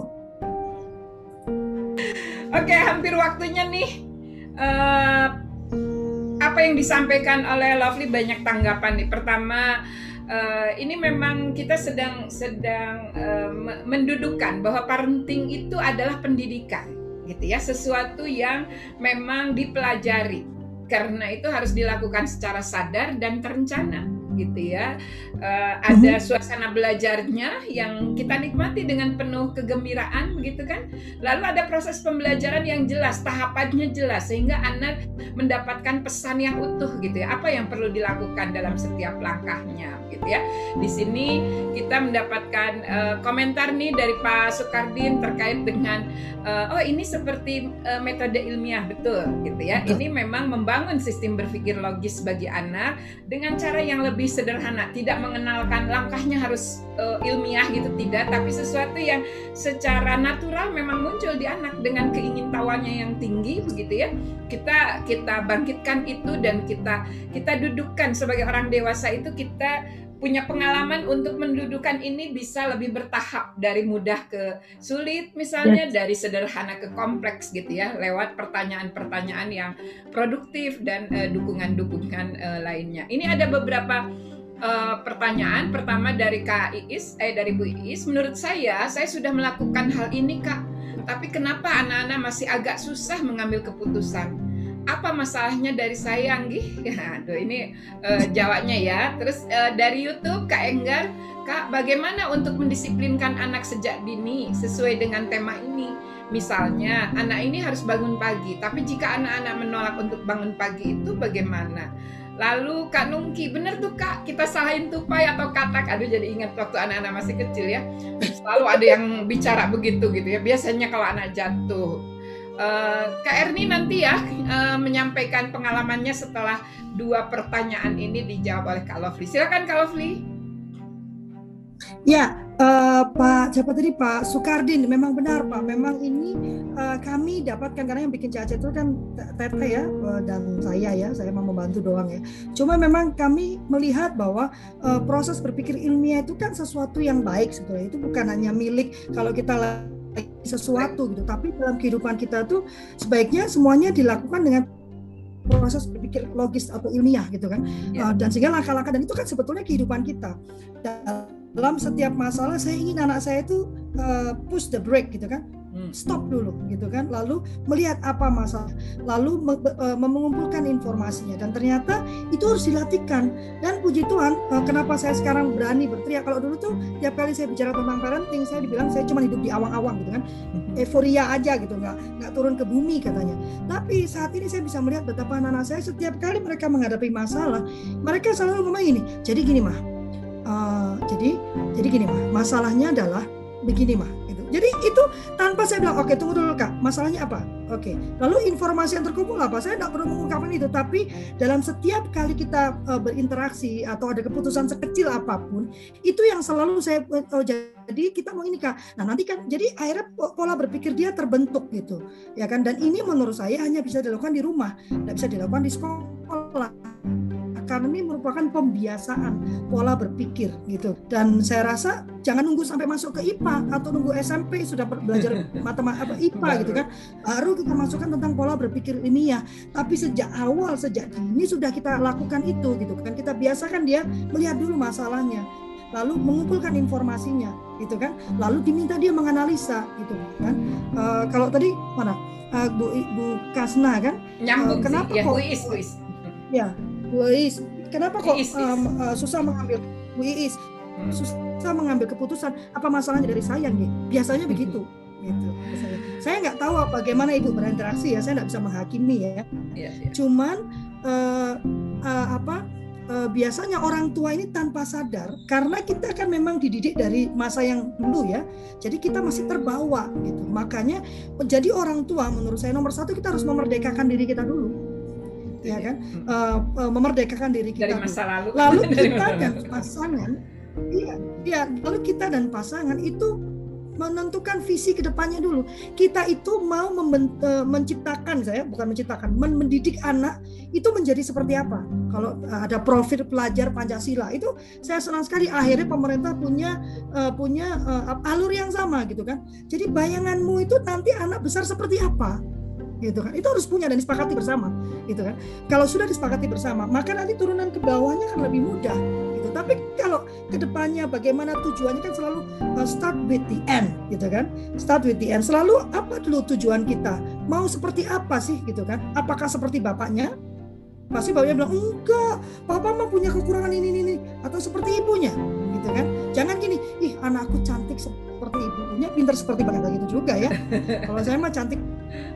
Oke, hampir waktunya nih. Uh, apa yang disampaikan oleh Lovely banyak tanggapan nih. Pertama, uh, ini memang kita sedang sedang uh, mendudukan bahwa parenting itu adalah pendidikan, gitu ya, sesuatu yang memang dipelajari karena itu harus dilakukan secara sadar dan terencana gitu ya. Uh, ada suasana belajarnya yang kita nikmati dengan penuh kegembiraan gitu kan. Lalu ada proses pembelajaran yang jelas, tahapannya jelas sehingga anak mendapatkan pesan yang utuh gitu ya. Apa yang perlu dilakukan dalam setiap langkahnya gitu ya. Di sini kita mendapatkan uh, komentar nih dari Pak Sukardin terkait dengan uh, oh ini seperti uh, metode ilmiah betul gitu ya. Ini memang membangun sistem berpikir logis bagi anak dengan cara yang lebih sederhana, tidak mengenalkan langkahnya harus uh, ilmiah gitu tidak, tapi sesuatu yang secara natural memang muncul di anak dengan keingintahuannya yang tinggi begitu ya. Kita kita bangkitkan itu dan kita kita dudukkan sebagai orang dewasa itu kita punya pengalaman untuk mendudukan ini bisa lebih bertahap. Dari mudah ke sulit misalnya yes. dari sederhana ke kompleks gitu ya lewat pertanyaan-pertanyaan yang produktif dan uh, dukungan-dukungan uh, lainnya. Ini ada beberapa uh, pertanyaan. Pertama dari Kak Iis eh dari Bu Iis. Menurut saya saya sudah melakukan hal ini Kak. Tapi kenapa anak-anak masih agak susah mengambil keputusan apa masalahnya dari saya Anggi? Ya, aduh ini uh, jawabnya ya. Terus uh, dari YouTube Kak Enggar, Kak bagaimana untuk mendisiplinkan anak sejak dini sesuai dengan tema ini? Misalnya anak ini harus bangun pagi, tapi jika anak-anak menolak untuk bangun pagi itu bagaimana? Lalu Kak Nungki, bener tuh Kak, kita salahin tupai atau katak. Aduh jadi ingat waktu anak-anak masih kecil ya. Selalu ada yang bicara begitu gitu ya. Biasanya kalau anak jatuh Uh, Kak Erni nanti ya uh, menyampaikan pengalamannya setelah dua pertanyaan ini dijawab oleh Kak Lovely. Silakan Kak Lovely. Ya, uh, Pak siapa tadi Pak Sukardin memang benar Pak. Memang ini uh, kami dapatkan karena yang bikin cacat itu kan Tete ya dan saya ya. Saya mau membantu doang ya. Cuma memang kami melihat bahwa uh, proses berpikir ilmiah itu kan sesuatu yang baik sebetulnya. Itu bukan hanya milik kalau kita sesuatu gitu tapi dalam kehidupan kita tuh sebaiknya semuanya dilakukan dengan proses berpikir logis atau ilmiah gitu kan yeah. uh, dan sehingga langkah-langkah dan itu kan sebetulnya kehidupan kita dalam setiap masalah saya ingin anak saya itu uh, push the brake gitu kan. Stop dulu gitu kan. Lalu melihat apa masalah. Lalu e, mengumpulkan informasinya. Dan ternyata itu harus dilatihkan. Dan puji Tuhan e, kenapa saya sekarang berani berteriak. Kalau dulu tuh tiap kali saya bicara tentang parenting saya dibilang saya cuma hidup di awang-awang gitu kan. Hmm. euforia aja gitu. Nggak nggak turun ke bumi katanya. Tapi saat ini saya bisa melihat betapa anak-anak saya setiap kali mereka menghadapi masalah mereka selalu ngomong ini. Jadi gini mah. Uh, jadi jadi gini mah. Masalahnya adalah begini mah jadi itu tanpa saya bilang, oke okay, tunggu dulu kak, masalahnya apa? Oke, okay. lalu informasi yang terkumpul apa? Saya tidak perlu mengungkapkan itu, tapi dalam setiap kali kita uh, berinteraksi atau ada keputusan sekecil apa pun, itu yang selalu saya uh, jadi kita mau ini kak. Nah nanti kan, jadi akhirnya pola berpikir dia terbentuk gitu, ya kan? Dan ini menurut saya hanya bisa dilakukan di rumah, tidak bisa dilakukan di sekolah karena ini merupakan pembiasaan pola berpikir gitu. Dan saya rasa jangan nunggu sampai masuk ke IPA atau nunggu SMP sudah belajar matematika IPA gitu kan. Baru kita masukkan tentang pola berpikir ini ya. Tapi sejak awal sejak ini sudah kita lakukan itu gitu kan. Kita biasakan dia melihat dulu masalahnya lalu mengumpulkan informasinya gitu kan lalu diminta dia menganalisa gitu kan uh, kalau tadi mana uh, Bu Bu Kasna kan uh, kenapa sih. ya, kok Bu Is, Bu Is. ya Bu Iis, kenapa kok Um, uh, susah mengambil Bu Iis? Hmm. Susah mengambil keputusan. Apa masalahnya dari saya nih? Biasanya hmm. begitu. Gitu. Saya nggak tahu bagaimana ibu berinteraksi ya. Saya nggak bisa menghakimi ya. Yeah, yeah. Cuman uh, uh, apa? eh, biasanya orang tua ini tanpa sadar karena kita kan memang dididik dari masa yang dulu ya jadi kita masih terbawa gitu makanya menjadi orang tua menurut saya nomor satu kita harus memerdekakan diri kita dulu ya kan? Eh, eh, memerdekakan diri kita dari masa lalu. Lalu Dari kita dan pasangan iya iya lalu kita dan pasangan itu menentukan visi ke depannya dulu. Kita itu mau memben- eh, menciptakan saya bukan menciptakan men- mendidik anak itu menjadi seperti apa. Kalau ada profil pelajar Pancasila itu saya senang sekali akhirnya pemerintah punya eh, punya eh, alur yang sama gitu kan. Jadi bayanganmu itu nanti anak besar seperti apa gitu kan. Itu harus punya dan disepakati bersama gitu kan. Kalau sudah disepakati bersama maka nanti turunan ke bawahnya kan lebih mudah gitu. Tapi kalau ke depannya bagaimana tujuannya kan selalu uh, start with the end gitu kan. Start with the end. Selalu apa dulu tujuan kita? Mau seperti apa sih gitu kan? Apakah seperti bapaknya pasti bapaknya bilang enggak papa mah punya kekurangan ini ini ini atau seperti ibunya gitu kan. Jangan gini ih anakku cantik seperti ibunya pintar seperti bapaknya gitu juga ya. Kalau saya mah cantik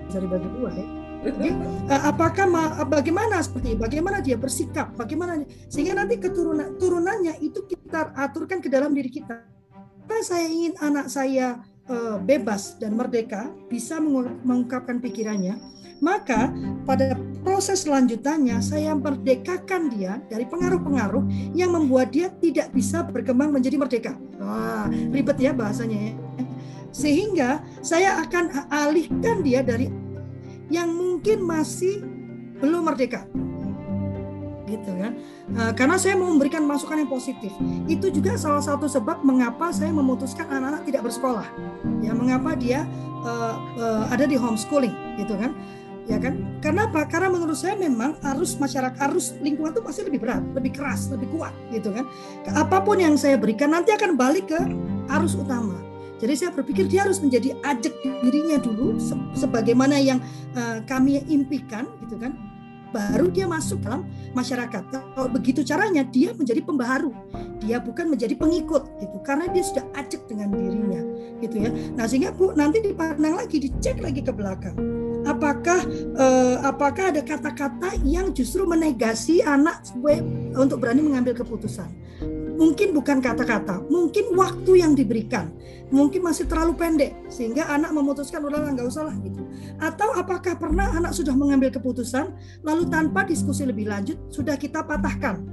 bisa dibagi dua ya. Jadi eh, apakah ma- bagaimana seperti bagaimana dia bersikap, bagaimana sehingga nanti keturunan turunannya itu kita aturkan ke dalam diri kita. Apa saya ingin anak saya eh, bebas dan merdeka, bisa mengu- mengungkapkan pikirannya, maka pada proses selanjutannya saya merdekakan dia dari pengaruh-pengaruh yang membuat dia tidak bisa berkembang menjadi merdeka. Wah, ribet ya bahasanya ya. Sehingga saya akan alihkan dia dari yang mungkin masih belum merdeka. Gitu kan? Eh, karena saya mau memberikan masukan yang positif. Itu juga salah satu sebab mengapa saya memutuskan anak-anak tidak bersekolah. Ya mengapa dia eh, eh, ada di homeschooling gitu kan ya kan karena apa karena menurut saya memang arus masyarakat arus lingkungan itu pasti lebih berat lebih keras lebih kuat gitu kan apa pun yang saya berikan nanti akan balik ke arus utama jadi saya berpikir dia harus menjadi ajak dirinya dulu se- sebagaimana yang eh, kami impikan gitu kan baru dia masuk dalam masyarakat. Kalau begitu caranya dia menjadi pembaharu. Dia bukan menjadi pengikut gitu karena dia sudah ajak dengan dirinya gitu ya. Nah, sehingga Bu nanti dipandang lagi, dicek lagi ke belakang. Apakah eh, apakah ada kata-kata yang justru menegasi anak supaya- untuk berani mengambil keputusan? Mungkin bukan kata-kata, mungkin waktu yang diberikan mungkin masih terlalu pendek sehingga anak memutuskan udah nggak usah lah gitu. Atau apakah pernah anak sudah mengambil keputusan lalu tanpa diskusi lebih lanjut sudah kita patahkan.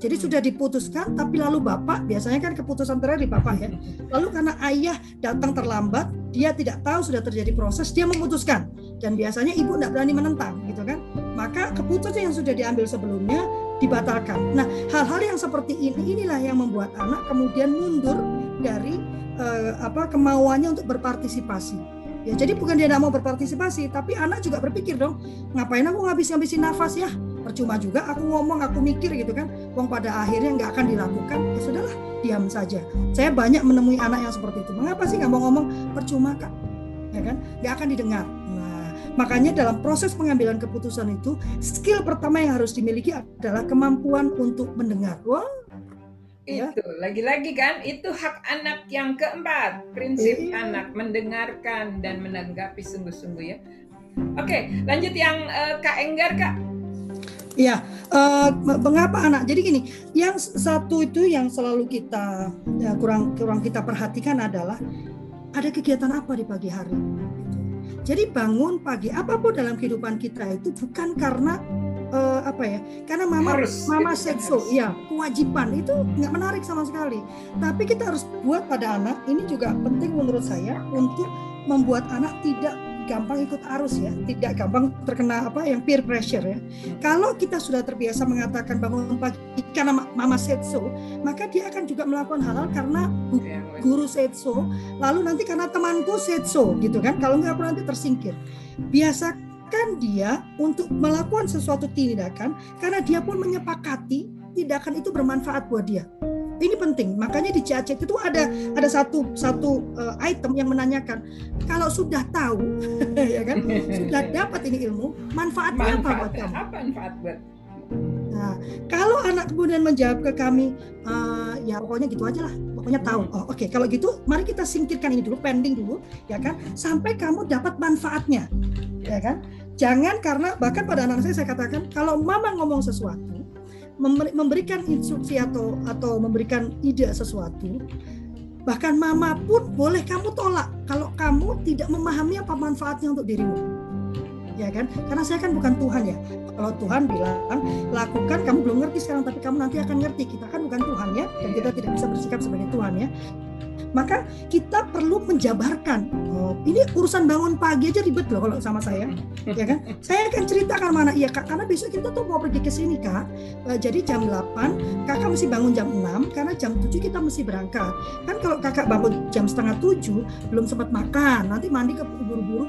Jadi sudah diputuskan tapi lalu bapak biasanya kan keputusan terakhir di bapak ya. Lalu karena ayah datang terlambat, dia tidak tahu sudah terjadi proses, dia memutuskan dan biasanya ibu tidak berani menentang gitu kan. Maka keputusan yang sudah diambil sebelumnya dibatalkan. Nah, hal-hal yang seperti ini inilah yang membuat anak kemudian mundur dari eh, apa kemauannya untuk berpartisipasi. Ya, jadi bukan dia tidak mau berpartisipasi, tapi anak juga berpikir dong, ngapain aku ngabis-ngabisin nafas ya? Percuma juga aku ngomong, aku mikir gitu kan. Wong pada akhirnya nggak akan dilakukan, ya sudahlah, diam saja. Saya banyak menemui anak yang seperti itu. Mengapa sih nggak mau ngomong? Percuma kak, ya kan? Nggak akan didengar. Nah, makanya dalam proses pengambilan keputusan itu, skill pertama yang harus dimiliki adalah kemampuan untuk mendengar. Wah, Ya. Itu lagi-lagi kan itu hak anak yang keempat prinsip Iya. anak mendengarkan dan menanggapi sungguh-sungguh ya. Oke lanjut yang eh, Kak Enggar Kak. Iya, eh, mengapa anak? Jadi gini, yang satu itu yang selalu kita ya, kurang kurang kita perhatikan adalah ada kegiatan apa di pagi hari. gitu. Jadi bangun pagi apa pun dalam kehidupan kita itu bukan karena eh, apa ya? Karena mama Harus, mama said so, harus. ya kewajiban itu nggak menarik sama sekali. Tapi kita harus buat pada anak ini juga penting menurut saya untuk membuat anak tidak gampang ikut arus ya, tidak gampang terkena apa yang peer pressure ya. Kalau kita sudah terbiasa mengatakan bangun pagi karena ma- mama said so, maka dia akan juga melakukan hal-hal karena guru said so, lalu nanti karena temanku said so gitu kan. Kalau nggak nanti tersingkir. Biasakan dia untuk melakukan sesuatu tindakan karena dia pun menyepakati tindakan itu bermanfaat buat dia. Ini penting. Makanya di CAC itu ada ada satu satu eh, item yang menanyakan kalau sudah tahu ya kan sudah dapat ini ilmu manfaatnya apa buat kamu? apa manfaat buat? Nah, kalau anak kemudian menjawab ke kami, "Eh, ya pokoknya gitu aja lah, pokoknya tahu. Oh, oke, kalau gitu, mari kita singkirkan ini dulu, pending dulu, ya kan, sampai kamu dapat manfaatnya, ya kan. Jangan karena bahkan pada anak saya saya katakan, kalau mama ngomong sesuatu, memberikan instruksi atau atau memberikan ide sesuatu bahkan mama pun boleh kamu tolak kalau kamu tidak memahami apa manfaatnya untuk dirimu. Ya kan? Karena saya kan bukan Tuhan ya. Kalau Tuhan bilang lakukan kamu belum ngerti sekarang tapi kamu nanti akan ngerti. Kita kan bukan Tuhan ya dan kita tidak bisa bersikap sebagai Tuhan ya maka kita perlu menjabarkan. Oh, ini urusan bangun pagi aja ribet loh kalau sama saya ya kan? Saya akan ceritakan mana. Iya kak karena besok kita tuh mau pergi ke sini kak. Eh, jadi jam 8 kakak mesti bangun jam 6 karena jam 7 kita mesti berangkat. Kan kalau kakak bangun jam setengah 7 belum sempat makan nanti mandi ke buru-buru.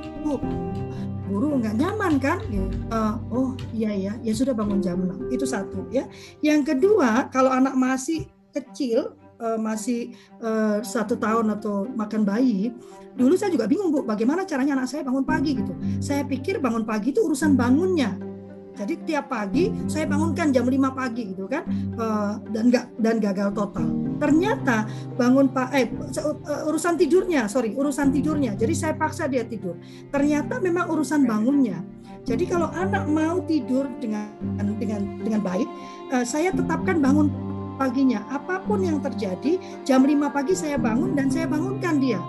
Buru nggak nyaman kan. Eh, oh iya ya ya sudah bangun jam 6 itu satu ya. Yang kedua kalau anak masih kecil eh, masih eh, satu tahun atau makan bayi dulu saya juga bingung bu bagaimana caranya anak saya bangun pagi gitu. Saya pikir bangun pagi itu urusan bangunnya. Jadi tiap pagi saya bangunkan jam 5 pagi gitu kan eh, dan nggak dan gagal total. Ternyata bangun pak eh urusan tidurnya sorry urusan tidurnya. Jadi saya paksa dia tidur. Ternyata memang urusan bangunnya. Jadi kalau anak mau tidur dengan dengan dengan baik eh, saya tetapkan bangun paginya apa pun yang terjadi jam 5 pagi saya bangun dan saya bangunkan dia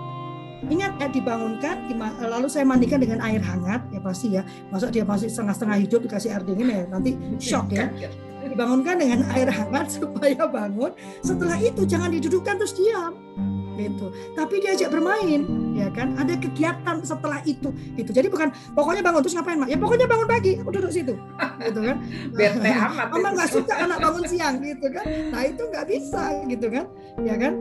Ingat ya dibangunkan, lalu saya mandikan dengan air hangat ya pasti ya. Masa dia masih setengah-setengah hidup dikasih air dingin ya nanti shock ya. Dibangunkan dengan air hangat supaya bangun. Setelah itu jangan didudukkan terus diam gitu. Tapi diajak bermain, ya kan? Ada kegiatan setelah itu, gitu. Jadi bukan pokoknya bangun terus ngapain, Mak? Ya pokoknya bangun pagi, aku duduk situ, gitu kan? Bete amat Mama itu. nggak suka anak bangun siang, gitu kan? Nah itu nggak bisa, gitu kan? Ya kan?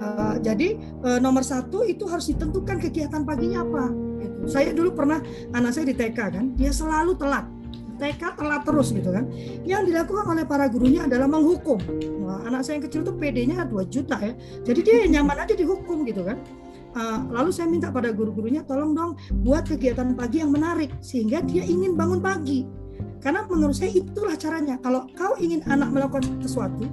Uh, jadi uh, nomor satu itu harus ditentukan kegiatan paginya apa. Gitu. Saya dulu pernah anak saya di TK kan, dia selalu telat. TK telat terus gitu kan. Yang dilakukan oleh para gurunya adalah menghukum. Nah, anak saya yang kecil tuh PD-nya 2 juta ya. Jadi dia nyaman aja dihukum gitu kan. Uh, lalu saya minta pada guru-gurunya tolong dong buat kegiatan pagi yang menarik sehingga dia ingin bangun pagi. Karena menurut saya itulah caranya. Kalau kau ingin anak melakukan sesuatu,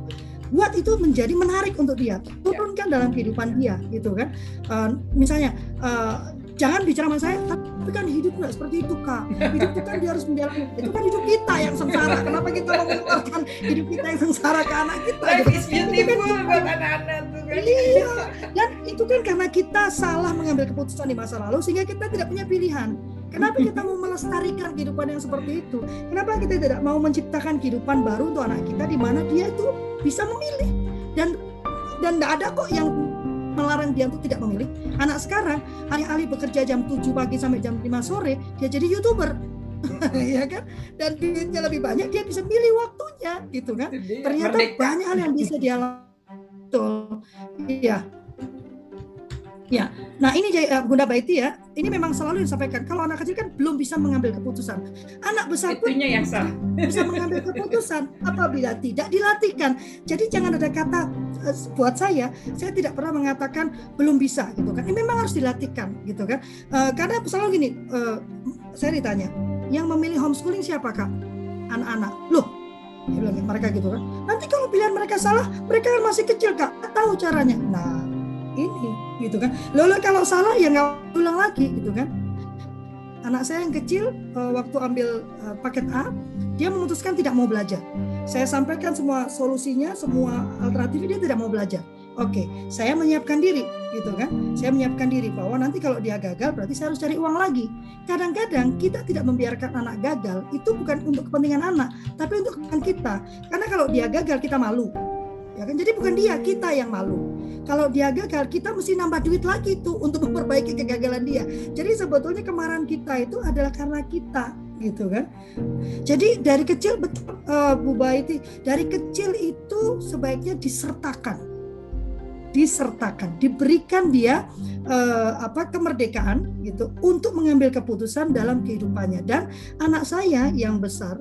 buat itu menjadi menarik untuk dia turunkan dalam kehidupan dia gitu kan Uh, misalnya uh, jangan bicara sama saya tapi kan hidup nggak seperti itu kak hidup itu kan dia harus menjalani itu kan hidup kita yang sengsara kenapa kita mau mengeluarkan hidup kita yang sengsara ke anak kita Life gitu. is beautiful buat anak-anak tuh kan. Iya, dan itu kan karena kita salah mengambil keputusan di masa lalu sehingga kita tidak punya pilihan. Kenapa kita mau melestarikan kehidupan yang seperti itu? Kenapa kita tidak mau menciptakan kehidupan baru untuk anak kita di mana dia itu bisa memilih dan dan tidak ada kok yang melarang dia untuk tidak memilih. Anak sekarang alih-alih bekerja jam 7 pagi sampai jam 5 sore, dia jadi YouTuber. ya kan? Dan duitnya lebih banyak, dia bisa pilih waktunya gitu kan. Dia Ternyata merdeka. banyak hal yang bisa dia lakukan. Iya. Ya, nah ini eh, Bunda Baiti ya, ini memang selalu disampaikan. Kalau anak kecil kan belum bisa mengambil keputusan. Anak besar pun Itunya yang salah. bisa mengambil keputusan apabila tidak dilatihkan. Jadi jangan ada kata buat saya, saya tidak pernah mengatakan belum bisa gitu kan. Ini memang harus dilatihkan gitu kan. Eh, karena selalu gini, eh, saya ditanya, yang memilih homeschooling siapa kak? Anak-anak. Loh, dia bilang, mereka gitu kan. Nanti kalau pilihan mereka salah, mereka kan masih kecil kak, tahu caranya. Nah, ini gitu kan. Lalu kalau salah ya nggak ulang lagi gitu kan. Anak saya yang kecil eh, waktu ambil eh, paket A, dia memutuskan tidak mau belajar. Saya sampaikan semua solusinya, semua alternatifnya dia tidak mau belajar. Oke, saya menyiapkan diri, gitu kan? Saya menyiapkan diri bahwa nanti kalau dia gagal berarti saya harus cari uang lagi. Kadang-kadang kita tidak membiarkan anak gagal itu bukan untuk kepentingan anak, tapi untuk kepentingan kita. Karena kalau dia gagal kita malu, ya kan? Jadi bukan dia, kita yang malu. Kalau dia gagal, kita mesti nambah duit lagi tuh untuk memperbaiki kegagalan dia. Jadi sebetulnya kemarahan kita itu adalah karena kita, gitu kan? Jadi dari kecil eh, Bu Baiti, dari kecil itu sebaiknya disertakan. Disertakan, diberikan dia eh, apa kemerdekaan gitu untuk mengambil keputusan dalam kehidupannya dan anak saya yang besar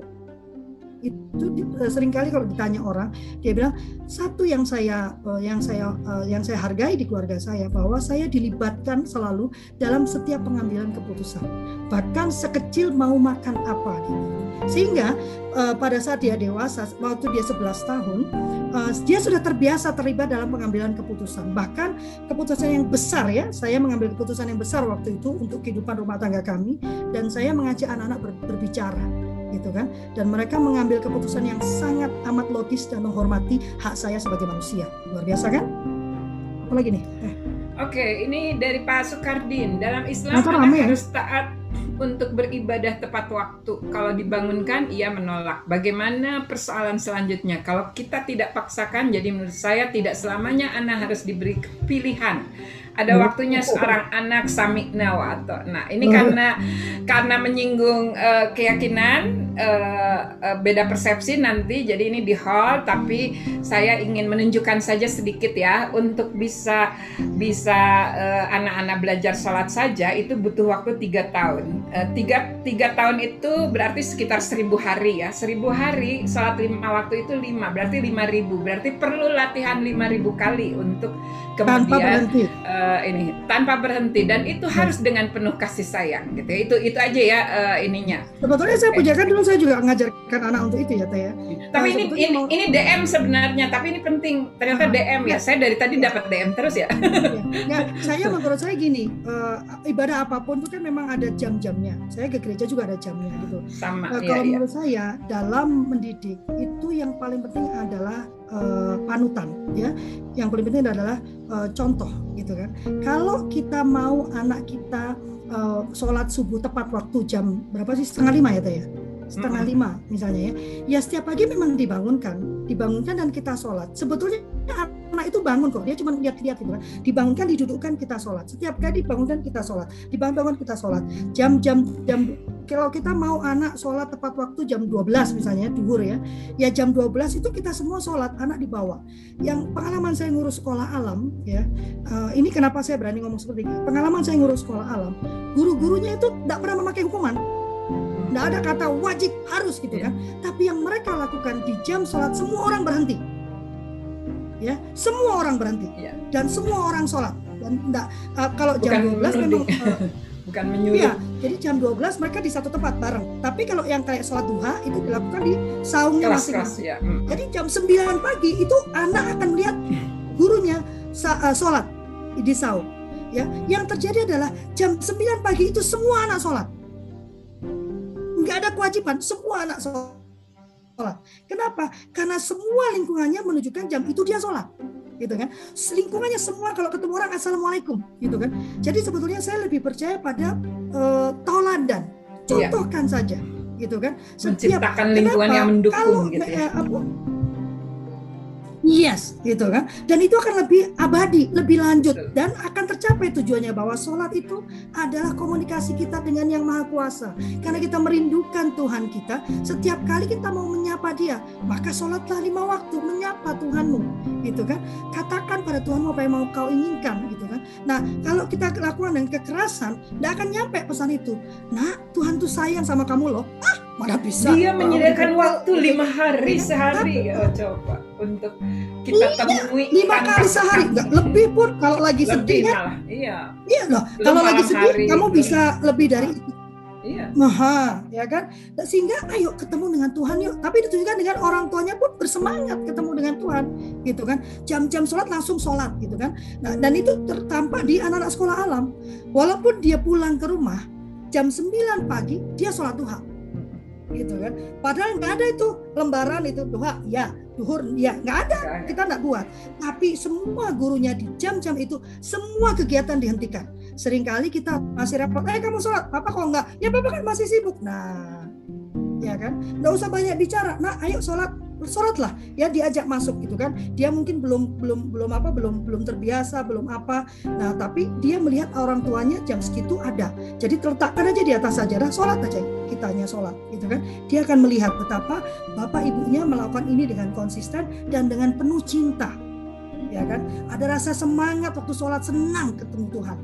itu eh, sering kali kalau ditanya orang dia bilang satu yang saya eh, yang saya eh, yang saya hargai di keluarga saya bahwa saya dilibatkan selalu dalam setiap pengambilan keputusan. Bahkan sekecil mau makan apa gitu. sehingga eh, pada saat dia dewasa waktu dia 11 tahun dia sudah terbiasa terlibat dalam pengambilan keputusan. Bahkan keputusan yang besar ya saya mengambil keputusan yang besar waktu itu untuk kehidupan rumah tangga kami dan saya mengajak anak-anak ber- berbicara gitu kan dan mereka mengambil keputusan yang sangat amat logis dan menghormati hak saya sebagai manusia luar biasa kan apalagi nih eh. Oke, ini dari Pak Sukardin. Dalam Islam anak rame ya? harus taat untuk beribadah tepat waktu. Kalau dibangunkan, ia menolak. Bagaimana persoalan selanjutnya? Kalau kita tidak paksakan, jadi menurut saya tidak selamanya anak harus diberi pilihan. Ada waktunya seorang anak samikna wa atau. Nah, ini Hmm. karena karena menyinggung eh, keyakinan eh, eh, beda persepsi nanti. Jadi ini di hall, tapi saya ingin menunjukkan saja sedikit ya untuk bisa bisa anak-anak belajar sholat saja itu butuh waktu tiga tahun. Tiga tiga tahun itu berarti sekitar seribu hari ya. Seribu hari sholat lima waktu itu lima berarti lima ribu. Berarti perlu latihan lima ribu kali untuk tanpa kemudian berhenti eh, ini tanpa berhenti dan itu harus dengan penuh kasih sayang gitu ya. Itu itu aja ya eh, ininya. sebetulnya saya punya kan dulu saya juga mengajarkan anak untuk itu ya teh ya Tapi Nah, ini ini, mau- ini DM sebenarnya, tapi ini penting. Ternyata Ah, DM ya. ya. Saya dari tadi dapat DM terus ya. Ya, saya menurut saya gini, eh, ibadah apa pun itu kan memang ada jam-jamnya. Saya ke gereja juga ada jamnya gitu. Sama ya, kalau ya. menurut saya dalam mendidik itu yang paling penting adalah eh, panutan, ya. Yang paling penting adalah eh, contoh, gitu kan. Kalau kita mau anak kita eh, sholat subuh tepat waktu jam berapa sih setengah lima ya teh ya? Setengah Mm-mm. lima misalnya ya. Ya setiap pagi memang dibangunkan, dibangunkan dan kita sholat. Sebetulnya anak itu bangun kok, dia cuma lihat-lihat gitu kan. Dibangunkan, didudukkan kita sholat. Setiap kali dibangunkan kita sholat, dibangun kita sholat. Jam-jam jam kalau kita mau anak sholat tepat waktu jam 12 misalnya duhur ya, ya jam 12 itu kita semua sholat, anak dibawa. Yang pengalaman saya ngurus sekolah alam ya, eh, ini kenapa saya berani ngomong seperti ini. Pengalaman saya ngurus sekolah alam, guru-gurunya itu tidak pernah memakai hukuman. Tidak ada kata wajib harus gitu kan. Tapi yang mereka lakukan di jam sholat semua orang berhenti. Ya, semua orang berhenti Iya. dan semua orang sholat. Dan enggak, eh, kalau jam Bukan 12 memang eh, Bukan menyuruh. Iya, jadi jam 12 mereka di satu tempat bareng. Tapi kalau yang kayak sholat duha itu dilakukan di saungnya masing-masing. ya. Mm. Jadi jam 9 pagi itu anak akan melihat gurunya eh, sholat di saung. Ya, yang terjadi adalah jam 9 pagi itu semua anak sholat. Nggak ada kewajiban, semua anak sholat. Kenapa? Karena semua lingkungannya menunjukkan jam itu dia sholat gitu kan lingkungannya semua kalau ketemu orang assalamualaikum gitu kan jadi sebetulnya saya lebih percaya pada eh, tauladan Iya. contohkan saja gitu kan Menciptakan lingkungan Kenapa? yang mendukung Kalau, gitu ya. eh, apa, Yes, gitu kan. Dan itu akan lebih abadi, lebih lanjut dan akan tercapai tujuannya bahwa sholat itu adalah komunikasi kita dengan Yang Maha Kuasa. Karena kita merindukan Tuhan kita, setiap kali kita mau menyapa Dia, maka sholatlah lima waktu menyapa Tuhanmu, gitu kan. Katakan pada Tuhanmu apa yang mau kau inginkan, gitu. Nah, kalau kita lakukan dengan kekerasan, tidak akan nyampe pesan itu. Nah, Tuhan tuh sayang sama kamu loh. Ah, mana bisa? Dia menyediakan waktu gitu. lima hari Iya. sehari oh, coba untuk kita temui lima kali sehari nggak lebih pun kalau lagi lebih sedih kan malah iya iya loh kalau lagi sedih hari, kamu belum- bisa lebih dari itu iya. Maha, ya kan? Nah, sehingga ayo ketemu dengan Tuhan yuk. Tapi ditunjukkan dengan orang tuanya pun bersemangat ketemu dengan Tuhan gitu kan? Jam-jam sholat langsung sholat gitu kan? Nah, dan itu tertampak di anak-anak sekolah alam. Walaupun dia pulang ke rumah jam 9 pagi dia sholat duha gitu kan? Padahal nggak ada itu lembaran itu duha ya duhur ya nggak ada Nggak ada. kita nggak buat. Tapi semua gurunya di jam-jam itu semua kegiatan dihentikan sering kali kita masih repot eh kamu sholat papa kok enggak? Ya papa kan masih sibuk. Nah ya kan? Nggak usah banyak bicara. Nah ayo sholat sholatlah. Ya diajak masuk gitu kan? Dia mungkin belum belum belum apa belum belum terbiasa belum apa. Nah tapi dia melihat orang tuanya jam segitu ada. Jadi terletakkan aja di atas sajadah sholat aja kitanya sholat gitu kan? Dia akan melihat betapa bapak ibunya melakukan ini dengan konsisten dan dengan penuh cinta ya kan? Ada rasa semangat waktu sholat senang ketemu Tuhan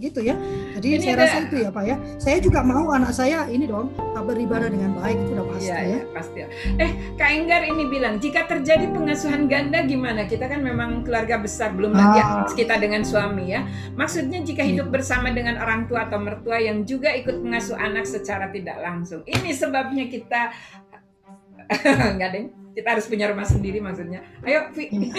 gitu ya jadi Ini saya ada- rasa itu ya pak ya saya juga mau anak saya ini dong beribadah dengan baik itu udah pasti Iya, ya iya, pasti. Eh, Kak Enggar ini bilang, jika terjadi pengasuhan ganda gimana? Kita kan memang keluarga besar, belum lagi Ah. kita dengan suami ya. Maksudnya jika hidup bersama dengan orang tua atau mertua yang juga ikut mengasuh anak secara tidak langsung. Ini sebabnya kita enggak deng. Kita harus punya rumah sendiri maksudnya. Ayo, Vi.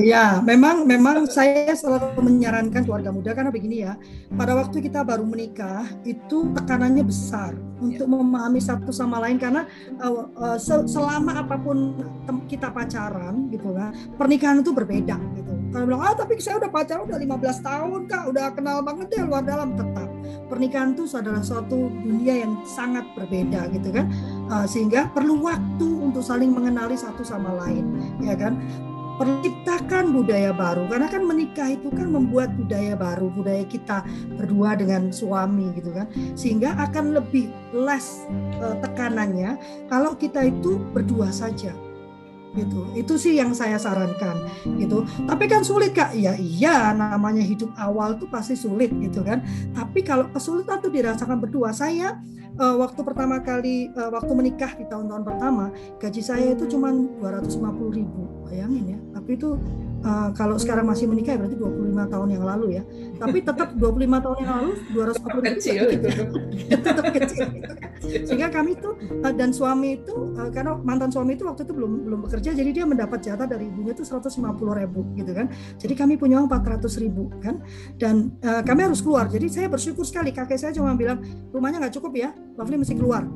Iya, memang memang saya selalu menyarankan keluarga muda karena begini ya. Pada waktu kita baru menikah itu tekanannya besar untuk memahami satu sama lain karena uh, uh, selama apa pun kita pacaran gitu kan, pernikahan itu berbeda gitu. Kalau bilang, "Ah, tapi saya udah pacaran udah 15 tahun, Kak, udah kenal banget ya luar dalam." Tetap pernikahan itu adalah suatu dunia yang sangat berbeda gitu kan. Uh, sehingga perlu waktu untuk saling mengenali satu sama lain, ya kan? Perciptakan budaya baru karena kan menikah itu kan membuat budaya baru budaya kita berdua dengan suami gitu kan sehingga akan lebih less uh, tekanannya kalau kita itu berdua saja gitu. Itu sih yang saya sarankan gitu. Tapi kan sulit kak. Ya iya namanya hidup awal tuh pasti sulit gitu kan. Tapi kalau kesulitan tuh dirasakan berdua. Saya uh, waktu pertama kali uh, waktu menikah di tahun-tahun pertama gaji saya itu cuma 250 ribu. Bayangin ya. Tapi itu Uh, kalau sekarang masih menikah ya berarti 25 tahun yang lalu ya. Tapi tetap 25 tahun yang lalu 250 kecil itu. tetap kecil. Sehingga kami tuh uh, dan suami itu uh, karena mantan suami itu waktu itu belum belum bekerja jadi dia mendapat jatah dari ibunya itu 150 ribu gitu kan. Jadi kami punya uang 400 ribu kan. Dan uh, kami harus keluar. Jadi saya bersyukur sekali kakek saya cuma bilang rumahnya nggak cukup ya, Lovely mesti keluar.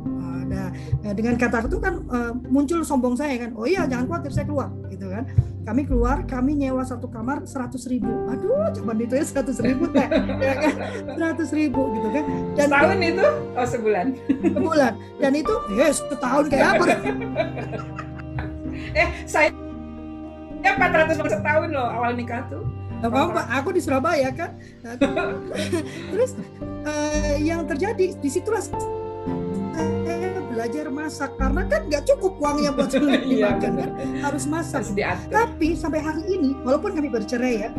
Nah, dengan kata itu kan uh, muncul sombong saya kan. Oh iya jangan khawatir saya keluar gitu kan kami keluar kami nyewa satu kamar seratus ribu. Aduh cuma itu ya seratus ribu teh. Ya kan? seratus ribu gitu kan? Dan setahun itu? Oh sebulan. Sebulan. Dan itu ya setahun kayak apa? Eh saya ya 400 setahun loh awal nikah tuh. Apa apa aku di Surabaya kan? Nah, terus uh, yang terjadi di situlah belajar masak karena kan nggak cukup uangnya buat beli iya, kan? harus masak. Harus Tapi sampai hari ini walaupun kami bercerai ya,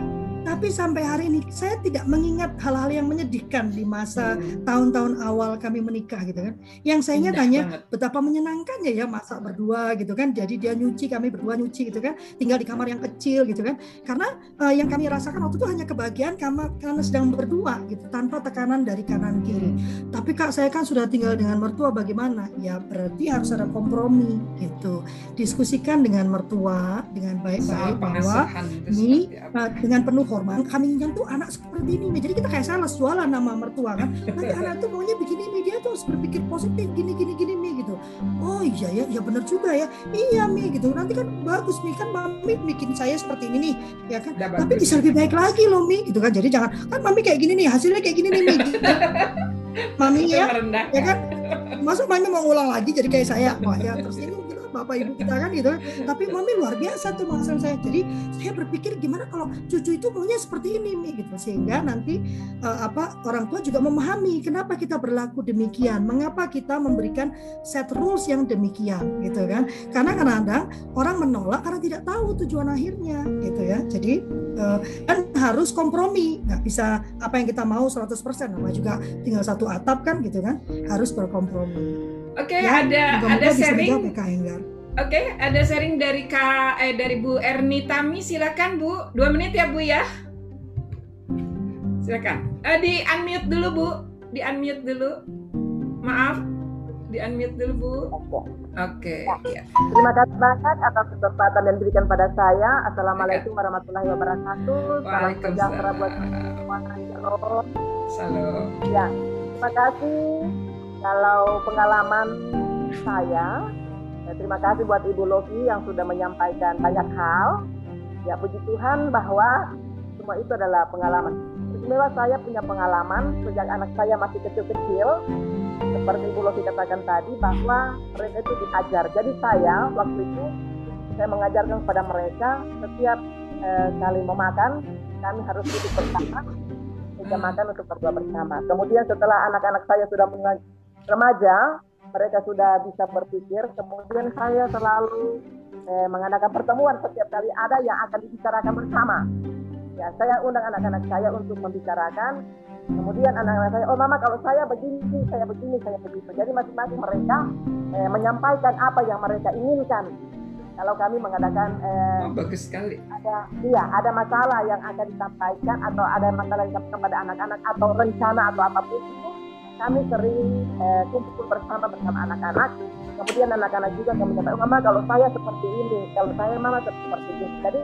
tapi sampai hari ini saya tidak mengingat hal-hal yang menyedihkan di masa hmm. tahun-tahun awal kami menikah gitu kan. Yang saya ingat hanya betapa menyenangkannya ya masak berdua gitu kan. Jadi dia nyuci, kami berdua nyuci gitu kan. Tinggal di kamar yang kecil gitu kan. Karena uh, yang kami rasakan waktu itu hanya kebahagiaan karena karena sedang berdua gitu tanpa tekanan dari kanan kiri. Tapi Kak saya kan sudah tinggal dengan mertua bagaimana? Ya berarti harus ada kompromi gitu. Diskusikan dengan mertua dengan baik-baik bahwa ini uh, dengan penuh hormat kami tuh anak seperti ini jadi kita kayak salah jualan nama mertua kan? Nanti anak tuh maunya begini mi dia tuh harus berpikir positif gini gini gini mi gitu. Oh iya ya ya benar juga ya. Iya mi gitu. Nanti kan bagus mi. Kan mami bikin saya seperti ini nih ya kan? Udah tapi bisa lebih baik lagi loh mi gitu kan? Jadi jangan kan mami kayak gini nih hasilnya kayak gini nih mi gitu. mami ya ya kan? Masuk mami mau ulang lagi jadi kayak saya wah ya terus ini bapak ibu kita kan gitu. Tapi mami luar biasa tuh maksud saya. Jadi saya berpikir gimana kalau cucu itu maunya seperti ini mi gitu. Sehingga nanti uh, apa orang tua juga memahami kenapa kita berlaku demikian. Mengapa kita memberikan set rules yang demikian gitu kan. Karena kadang-kadang orang menolak karena tidak tahu tujuan akhirnya gitu ya. Jadi uh, kan harus kompromi. Nggak bisa apa yang kita mau 100% nama juga tinggal satu atap kan gitu kan. Harus berkompromi Oke, okay, ya, ada ada sharing. Ya, Oke, okay, ada sharing dari Kak eh dari Bu Erni Tami. Silakan Bu, dua menit ya Bu ya. Silakan. Eh, di unmute dulu Bu, di unmute dulu. Maaf, di unmute dulu Bu. Oke. Okay, ya. Terima kasih banyak atas kesempatan yang diberikan pada saya. Assalamualaikum warahmatullahi wabarakatuh. Salam sejahtera buat semua. Salam. Ya, terima kasih kalau pengalaman saya, ya terima kasih buat Ibu Loki yang sudah menyampaikan banyak hal. Ya puji Tuhan bahwa semua itu adalah pengalaman. Istimewa saya punya pengalaman sejak anak saya masih kecil-kecil. Seperti Ibu Loki katakan tadi bahwa mereka itu diajar. Jadi saya waktu itu saya mengajarkan kepada mereka setiap eh, kali memakan kami harus duduk bersama meja makan untuk berdua bersama. Kemudian setelah anak-anak saya sudah remaja mereka sudah bisa berpikir kemudian saya selalu eh, mengadakan pertemuan setiap kali ada yang akan dibicarakan bersama. Ya saya undang anak-anak saya untuk membicarakan. Kemudian anak-anak saya oh mama kalau saya begini saya begini saya begitu. Jadi masing-masing mereka eh, menyampaikan apa yang mereka inginkan. Kalau kami mengadakan eh, oh, bagus sekali. ada iya ada masalah yang akan disampaikan atau ada masalah yang disampaikan kepada anak-anak atau rencana atau apa pun itu kami sering eh, kumpul bersama bersama anak-anak. Kemudian anak-anak juga kami katakan, mama kalau saya seperti ini, kalau saya mama seperti ini. Jadi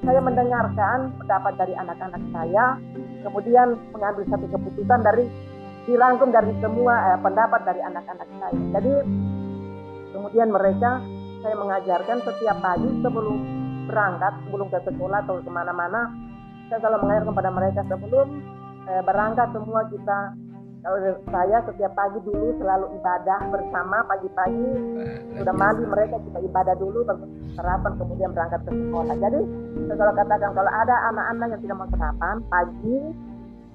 saya mendengarkan pendapat dari anak-anak saya, kemudian mengambil satu keputusan dari dirangkum dari semua eh, pendapat dari anak-anak saya. Jadi kemudian mereka saya mengajarkan setiap pagi sebelum berangkat, sebelum ke sekolah atau ke mana-mana, saya selalu mengajarkan kepada mereka sebelum eh, berangkat semua kita kalau saya setiap pagi dulu selalu ibadah bersama pagi-pagi. Sudah mandi mereka kita ibadah dulu sarapan kemudian berangkat ke sekolah. Jadi selalu katakan kalau ada anak-anak yang tidak mau sarapan pagi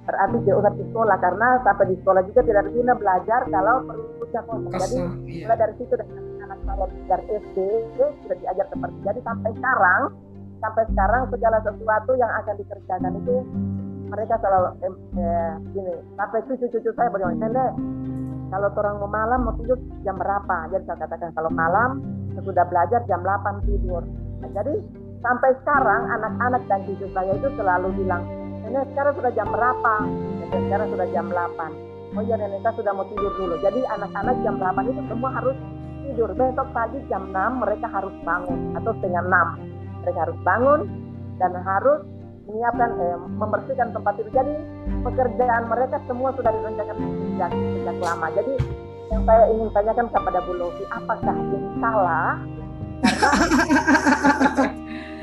berarti dia usah di sekolah. Karena sampai di sekolah juga tidak guna belajar kalau perutnya kosong jadi iya. mulai dari situ dari anak saya dari SD sudah diajar seperti. Jadi sampai sekarang sampai sekarang segala sesuatu yang akan dikerjakan itu mereka selalu eh, eh, gini sampai cucu-cucu saya berbilang nenek kalau orang mau malam mau tidur jam berapa? Jadi saya katakan kalau malam sudah belajar jam 8 tidur. Nah, jadi sampai sekarang anak-anak dan cucu saya itu selalu bilang nenek sekarang sudah jam berapa? Nenek sekarang sudah jam 8 oh iya nenek saya sudah mau tidur dulu. Jadi anak-anak jam 8 itu semua harus tidur. Besok pagi jam 6 mereka harus bangun atau setengah 6 mereka harus bangun dan harus menyiapkan eh, membersihkan tempat tidur. Jadi pekerjaan mereka semua sudah direncanakan sejak sejak lama. Jadi yang saya ingin tanyakan kepada Bu Lofi, apakah ini salah?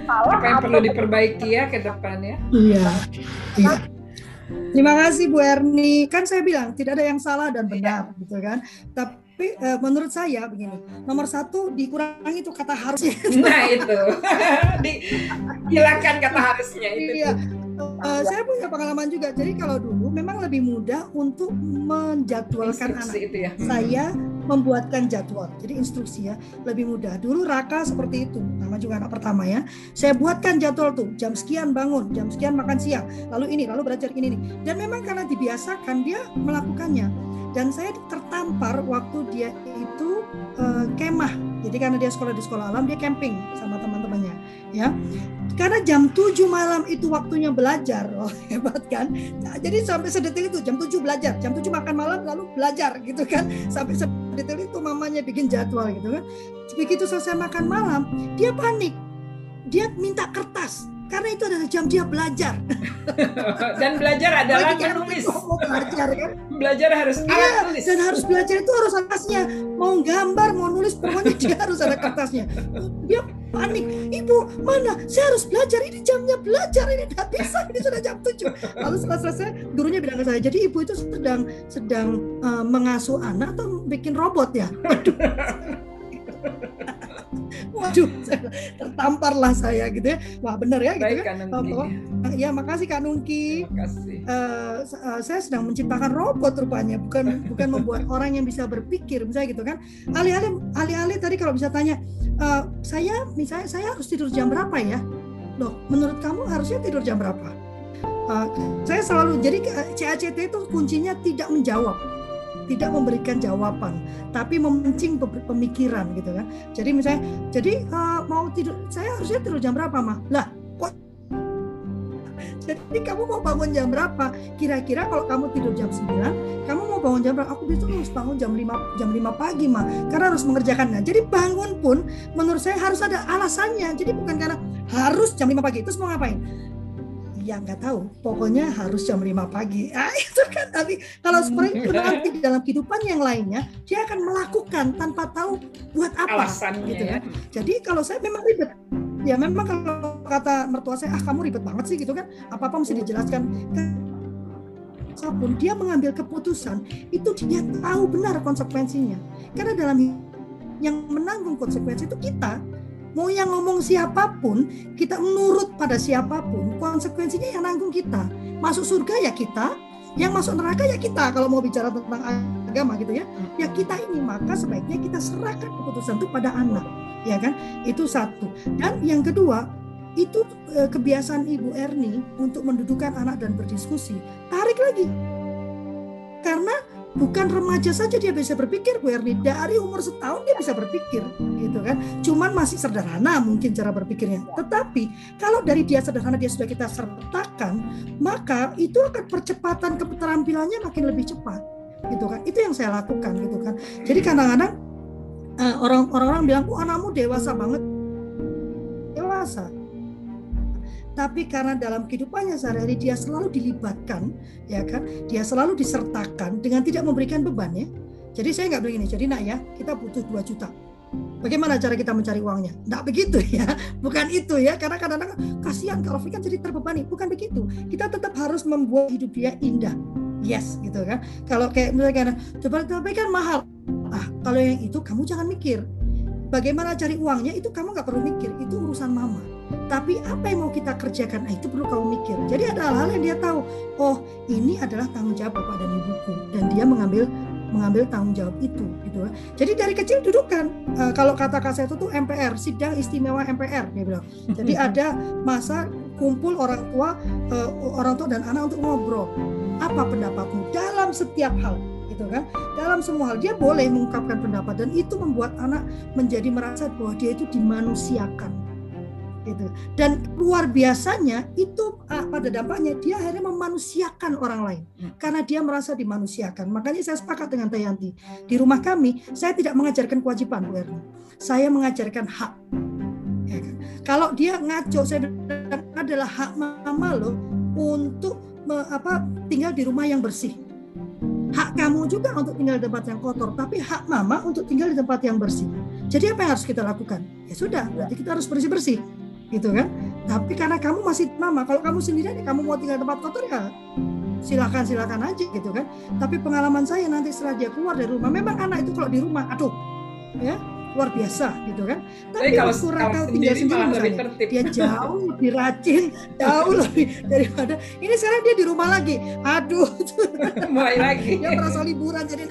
salah Apa yang perlu diperbaiki ya ke depannya? Iya. Iya. Terima kasih Bu Erni. Kan saya bilang tidak ada yang salah dan benar, gitu kan. Tapi tapi uh, menurut saya begini nomor satu dikurangi itu kata harusnya nah itu dihilangkan kata harusnya itu iya. Uh, saya punya pengalaman juga. Jadi kalau dulu memang lebih mudah untuk menjadwalkan anak. Itu ya. Saya membuatkan jadwal. Jadi instruksi ya lebih mudah. Dulu Raka seperti itu. Nama juga anak pertama ya. Saya buatkan jadwal tuh jam sekian bangun, jam sekian makan siang, lalu ini, lalu belajar ini nih. Dan memang karena dibiasakan dia melakukannya dan saya tertampar waktu dia itu uh, kemah. Jadi karena dia sekolah di sekolah alam dia camping sama teman-temannya ya. Karena jam 7 malam itu waktunya belajar. Oh hebat kan? Nah, jadi sampai sedetil itu jam 7 belajar. Jam 7 makan malam lalu belajar gitu kan? Sampai sedetil itu mamanya bikin jadwal gitu kan? Begitu selesai makan malam dia panik. Dia minta kertas karena itu adalah jam dia belajar. dan belajar adalah Bagi menulis. Belajar kan? Belajar harus iya, tulis. Dan harus belajar itu harus atasnya. Mau gambar, mau nulis, pokoknya dia harus ada kertasnya. Dia panik. Ibu, mana? Saya harus belajar. Ini jamnya belajar. Ini tidak bisa. Ini sudah jam 7. Lalu setelah selesai, gurunya bilang ke saya, jadi ibu itu sedang sedang uh, mengasuh anak atau bikin robot ya? waduh tertamparlah saya gitu ya. Wah benar ya gitu Baik, ya oh, ya makasih Kak Nungki. Makasih. Uh, uh, saya sedang menciptakan robot rupanya bukan bukan membuat orang yang bisa berpikir misalnya gitu kan. Alih-alih alih-alih tadi kalau bisa tanya uh, saya misalnya saya harus tidur jam berapa ya? Loh menurut kamu harusnya tidur jam berapa? Uh, saya selalu jadi CACT itu kuncinya tidak menjawab tidak memberikan jawaban tapi memancing pemikiran gitu kan. Jadi misalnya jadi uh, mau tidur saya harusnya tidur jam berapa mah lah kok jadi kamu mau bangun jam berapa? Kira-kira kalau kamu tidur jam 9 kamu mau bangun jam berapa? Aku bisa harus bangun jam 5 jam 5 pagi mah karena harus mengerjakannya. Jadi bangun pun menurut saya harus ada alasannya. Jadi bukan karena harus jam 5 pagi terus mau ngapain ya nggak tahu. Pokoknya harus jam 5 pagi. Ah itu kan tapi kalau seperti nanti dalam kehidupan yang lainnya dia akan melakukan tanpa tahu buat apa Alasannya, gitu kan. Ya. jadi kalau saya memang ribet. Ya memang kalau kata mertua saya ah kamu ribet banget sih gitu kan. Apa apa mesti dijelaskan. Apa pun dia mengambil keputusan itu dia tahu benar konsekuensinya. Karena dalam yang menanggung konsekuensi itu kita Mau yang ngomong siapa pun, kita menurut pada siapa pun, konsekuensinya yang nanggung kita. Masuk surga ya kita, yang masuk neraka ya kita kalau mau bicara tentang agama gitu ya. Ya kita ini maka sebaiknya kita serahkan keputusan itu pada anak, ya kan? Itu satu. Dan yang kedua, itu eh, kebiasaan Ibu Erni untuk mendudukan anak dan berdiskusi. Tarik lagi. Karena bukan remaja saja dia bisa berpikir Bu Erni. Dari umur setahun dia bisa berpikir gitu kan. Cuman masih sederhana mungkin cara berpikirnya. Tetapi kalau dari dia sederhana dia sudah kita sertakan maka itu akan percepatan keterampilannya makin lebih cepat gitu kan. Itu yang saya lakukan gitu kan. Jadi kadang-kadang uh, orang orang bilang oh anakmu dewasa banget. Dewasa tapi karena dalam kehidupannya sehari-hari dia selalu dilibatkan ya kan dia selalu disertakan dengan tidak memberikan beban ya jadi saya nggak bilang ini jadi nak ya kita butuh 2 juta Bagaimana cara kita mencari uangnya? Tidak begitu ya, bukan itu ya. Karena kadang-kadang kasihan kalau kan jadi terbebani. Bukan begitu. Kita tetap harus membuat hidup dia indah. Yes, gitu kan. Kalau kayak misalnya coba tapi kan mahal. Ah, kalau yang itu kamu jangan mikir. Bagaimana cari uangnya itu kamu nggak perlu mikir. Itu urusan mama. Tapi apa yang mau kita kerjakan? Nah, itu perlu kamu mikir. Jadi ada hal-hal yang dia tahu. Oh, ini adalah tanggung jawab bapak dan ibuku. Dan dia mengambil mengambil tanggung jawab itu gitu jadi dari kecil dudukan uh, kalau kata kak itu tuh MPR sidang istimewa MPR dia bilang. Jadi ada masa kumpul orang tua uh, orang tua dan anak untuk ngobrol. Apa pendapatmu? Dalam setiap hal gitu kan. Dalam semua hal. Dia boleh mengungkapkan pendapat dan itu membuat anak menjadi merasa bahwa dia itu dimanusiakan gitu. Dan luar biasanya itu uh, pada dampaknya dia akhirnya memanusiakan orang lain hmm. karena dia merasa dimanusiakan. Makanya saya sepakat dengan Tayanti. Di rumah kami saya tidak mengajarkan kewajiban Bu Erna. Saya mengajarkan hak. Ya kan? Kalau dia ngaco saya bilang adalah hak mama loh untuk me, apa tinggal di rumah yang bersih. Hak kamu juga untuk tinggal di tempat yang kotor, tapi hak mama untuk tinggal di tempat yang bersih. Jadi apa yang harus kita lakukan? Ya sudah, berarti kita harus bersih-bersih gitu kan? Tapi karena kamu masih mama kalau kamu sendirian ya kamu mau tinggal tempat kotor ya silakan silakan aja gitu kan? Tapi pengalaman saya nanti setelah dia keluar dari rumah memang anak itu kalau di rumah aduh ya luar biasa gitu kan? Tapi, kalau kalau tinggal sendiri misalnya. Dia jauh lebih rajin jauh lebih daripada ini sekarang dia di rumah lagi. Aduh. Mulai lagi. Dia merasa liburan jadi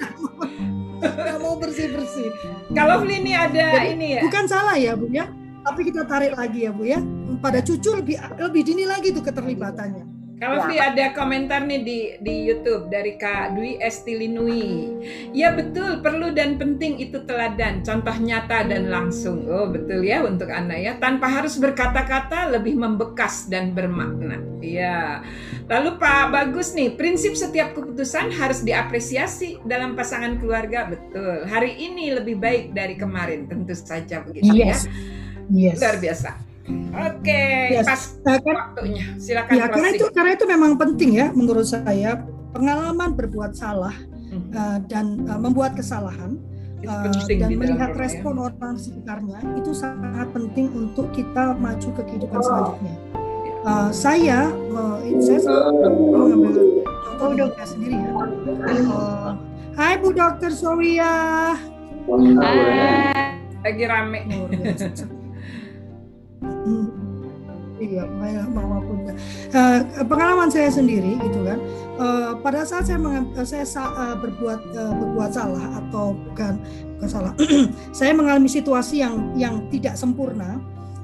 nggak mau bersih bersih kalau ini ada jadi, ini ya? bukan salah ya bu ya tapi kita tarik lagi ya Bu ya. Pada cucu lebih lebih dini lagi tuh keterlibatannya. Kalau ya. ada komentar nih di di YouTube dari Kak Dwi Estilinui. Ya betul, perlu dan penting itu teladan, contoh nyata dan langsung. Oh betul ya untuk anak ya, tanpa harus berkata-kata lebih membekas dan bermakna. Iya. Lalu Pak Bagus nih, prinsip setiap keputusan harus diapresiasi dalam pasangan keluarga. Betul. Hari ini lebih baik dari kemarin, tentu saja begitu ya. yes. ya. Yes. Luar biasa. Oke, okay, yes. pas nah, kan, waktunya. Silakan. Ya, karena itu karena itu memang penting ya menurut saya pengalaman berbuat salah hmm. uh, dan uh, membuat kesalahan uh, dan melihat respon ya. orang sekitarnya itu sangat penting untuk kita maju ke kehidupan oh. selanjutnya. Uh, saya uh, saya selalu mengambil contoh dokter sendiri ya. Uh, Hai Bu Dokter Soria. Hai. Lagi rame. Iya, maupun uh, pengalaman saya sendiri gitu kan. Uh, pada saat saya uh, saya uh, berbuat uh, berbuat salah atau bukan bukan salah, saya mengalami situasi yang yang tidak sempurna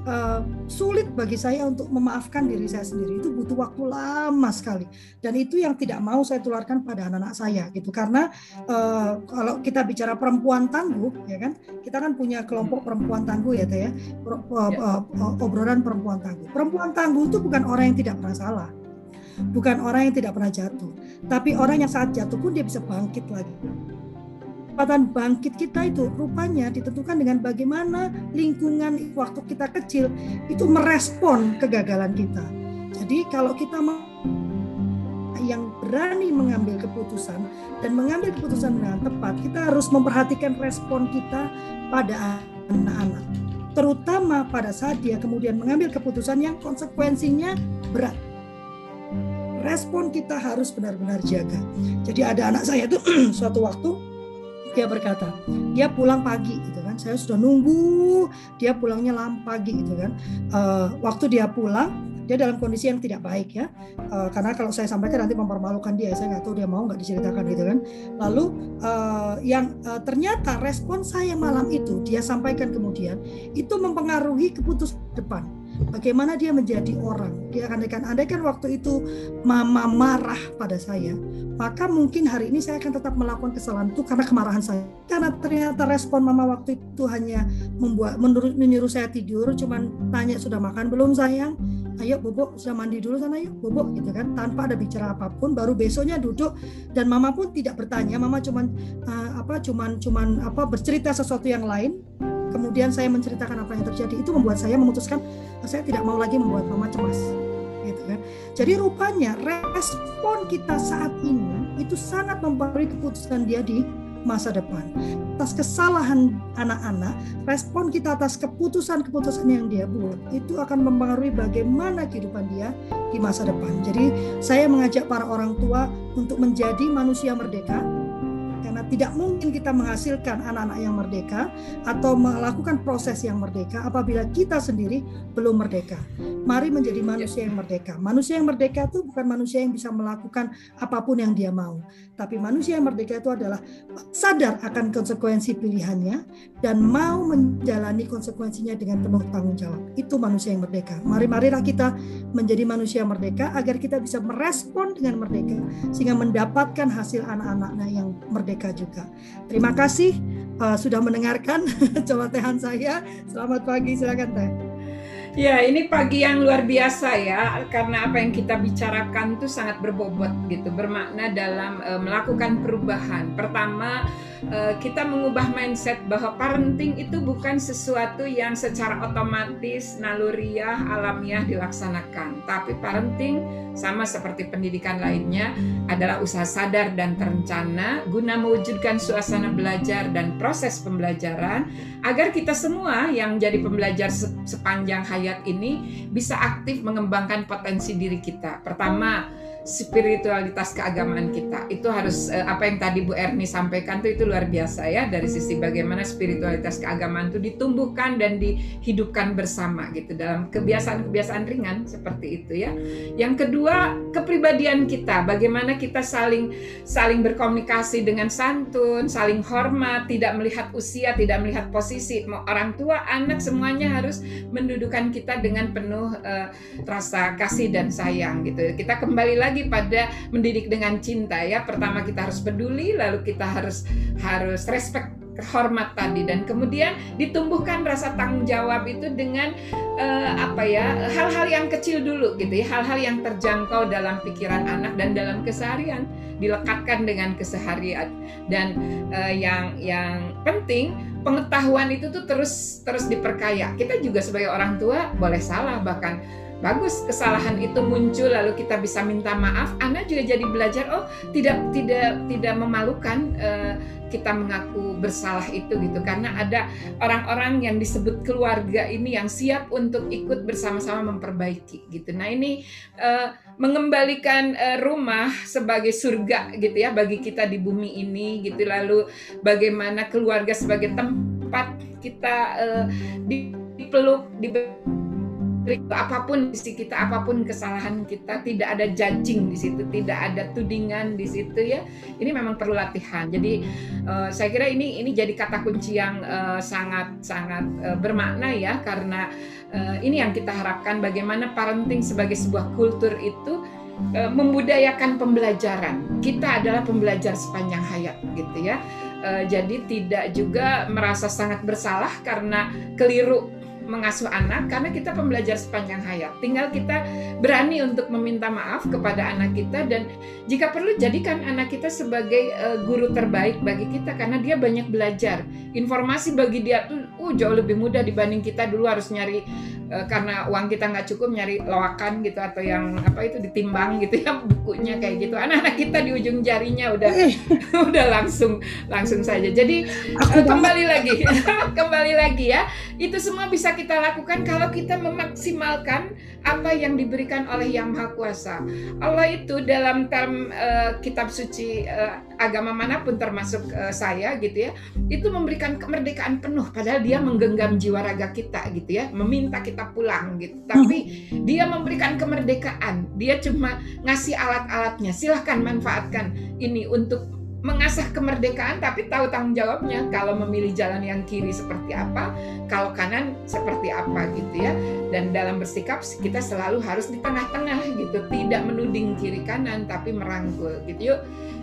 uh, sulit bagi saya untuk memaafkan diri saya sendiri. Itu butuh waktu lama sekali. Dan itu yang tidak mau saya tularkan pada anak-anak saya gitu. Karena uh, kalau kita bicara perempuan tangguh ya kan kita kan punya kelompok perempuan tangguh ya teh ya. Uh, uh, obrolan perempuan tangguh. Perempuan tangguh itu bukan orang yang tidak pernah salah. Bukan orang yang tidak pernah jatuh. Tapi orang yang saat jatuh pun dia bisa bangkit lagi kecepatan bangkit kita itu rupanya ditentukan dengan bagaimana lingkungan waktu kita kecil itu merespon kegagalan kita. Jadi kalau kita yang berani mengambil keputusan dan mengambil keputusan dengan tepat, kita harus memperhatikan respon kita pada anak-anak. Terutama pada saat dia kemudian mengambil keputusan yang konsekuensinya berat respon kita harus benar-benar jaga. Jadi ada anak saya itu suatu waktu dia berkata dia pulang pagi gitu kan. Saya sudah nunggu dia pulangnya lam pagi gitu kan. Uh, waktu dia pulang dia dalam kondisi yang tidak baik ya. Uh, karena kalau saya sampaikan nanti mempermalukan dia saya nggak tahu dia mau nggak diceritakan gitu kan. Lalu uh, yang uh, ternyata respon saya malam itu dia sampaikan kemudian itu mempengaruhi keputusan depan bagaimana dia menjadi orang. Dia andaikan andaikan waktu itu mama marah pada saya, maka mungkin hari ini saya akan tetap melakukan kesalahan itu karena kemarahan saya. Karena ternyata respon mama waktu itu hanya membuat menurut menyuruh saya tidur, cuman tanya sudah makan belum sayang, ayo bobo sudah mandi dulu sana yuk bobo gitu kan tanpa ada bicara apa pun baru besoknya duduk dan mama pun tidak bertanya mama cuman uh, apa cuman cuman apa bercerita sesuatu yang lain kemudian saya menceritakan apa yang terjadi itu membuat saya memutuskan saya tidak mau lagi membuat mama cemas gitu kan jadi rupanya respon kita saat ini itu sangat mempengaruhi keputusan dia di masa depan. Atas kesalahan anak-anak, respon kita atas keputusan-keputusan yang dia buat itu akan mempengaruhi bagaimana kehidupan dia di masa depan. Jadi saya mengajak para orang tua untuk menjadi manusia merdeka karena tidak mungkin kita menghasilkan anak-anak yang merdeka atau melakukan proses yang merdeka apabila kita sendiri belum merdeka. Mari menjadi manusia yang merdeka. Manusia yang merdeka itu bukan manusia yang bisa melakukan apa pun yang dia mau, tapi manusia yang merdeka itu adalah sadar akan konsekuensi pilihannya dan mau menjalani konsekuensinya dengan penuh tanggung jawab. Itu manusia yang merdeka. Mari-marilah kita menjadi manusia yang merdeka agar kita bisa merespon dengan merdeka sehingga mendapatkan hasil anak-anaknya yang merdeka juga. Terima kasih uh, sudah mendengarkan celotehan saya. Selamat pagi, silakan Teh. Ya, ini pagi yang luar biasa ya, karena apa yang kita bicarakan itu sangat berbobot gitu, bermakna dalam uh, melakukan perubahan. Pertama, uh, kita mengubah mindset bahwa parenting itu bukan sesuatu yang secara otomatis, naluriah, alamiah dilaksanakan, tapi parenting sama seperti pendidikan lainnya adalah usaha sadar dan terencana guna mewujudkan suasana belajar dan proses pembelajaran agar kita semua yang jadi pembelajar sepanjang hayat ini bisa aktif mengembangkan potensi diri kita. Pertama, spiritualitas keagamaan kita. Itu harus uh, apa yang tadi Bu Erni sampaikan tuh itu luar biasa ya dari sisi bagaimana spiritualitas keagamaan itu ditumbuhkan dan dihidupkan bersama gitu dalam kebiasaan-kebiasaan ringan seperti itu ya. Yang kedua, kepribadian kita, bagaimana kita saling saling berkomunikasi dengan santun, saling hormat, tidak melihat usia, tidak melihat posisi. Orang tua, anak semuanya harus mendudukan kita dengan penuh uh, rasa kasih dan sayang gitu. Kita kembali lagi lagi pada mendidik dengan cinta ya. Pertama kita harus peduli, lalu kita harus harus respect hormat tadi. Dan kemudian ditumbuhkan rasa tanggung jawab itu dengan uh, apa ya hal-hal yang kecil dulu gitu ya. Hal-hal yang terjangkau dalam pikiran anak dan dalam keseharian. Dilekatkan dengan keseharian. Dan uh, yang yang penting pengetahuan itu tuh terus terus diperkaya. Kita juga sebagai orang tua boleh salah bahkan bagus kesalahan itu muncul lalu kita bisa minta maaf. Anak juga jadi belajar oh tidak tidak tidak memalukan uh, kita mengaku bersalah itu gitu. Karena ada orang-orang yang disebut keluarga ini yang siap untuk ikut bersama-sama memperbaiki gitu. Nah ini uh, mengembalikan uh, rumah sebagai surga gitu ya bagi kita di bumi ini gitu. Lalu bagaimana keluarga sebagai tempat kita uh, dipeluk di apa pun isi kita, apa pun kesalahan kita, tidak ada judging di situ, tidak ada tudingan di situ ya. Ini memang perlu latihan. Jadi uh, saya kira ini ini jadi kata kunci yang uh, sangat sangat uh, bermakna ya karena uh, ini yang kita harapkan bagaimana parenting sebagai sebuah kultur itu uh, membudayakan pembelajaran. Kita adalah pembelajar sepanjang hayat gitu ya. Jadi tidak juga merasa sangat bersalah karena keliru mengasuh anak karena kita pembelajar sepanjang hayat. Tinggal kita berani untuk meminta maaf kepada anak kita dan jika perlu jadikan anak kita sebagai uh, guru terbaik bagi kita karena dia banyak belajar. Informasi bagi dia tuh uh, jauh lebih mudah dibanding kita dulu harus nyari uh, karena uang kita nggak cukup nyari loakan gitu atau yang apa itu ditimbang gitu ya bukunya kayak gitu. Anak-anak kita di ujung jarinya udah udah langsung langsung saja. Jadi uh, kembali lagi kembali lagi ya. Itu semua bisa kita lakukan kalau kita memaksimalkan apa yang diberikan oleh Yang Maha Kuasa. Allah itu dalam term uh, kitab suci uh, agama mana pun termasuk uh, saya gitu ya, itu memberikan kemerdekaan penuh padahal dia menggenggam jiwa raga kita gitu ya, meminta kita pulang gitu. Tapi dia memberikan kemerdekaan. Dia cuma ngasih alat-alatnya. Silahkan manfaatkan ini untuk mengasah kemerdekaan tapi tahu tanggung jawabnya kalau memilih jalan yang kiri seperti apa kalau kanan seperti apa gitu ya dan dalam bersikap kita selalu harus di tengah-tengah gitu tidak menuding kiri kanan tapi merangkul gitu yuk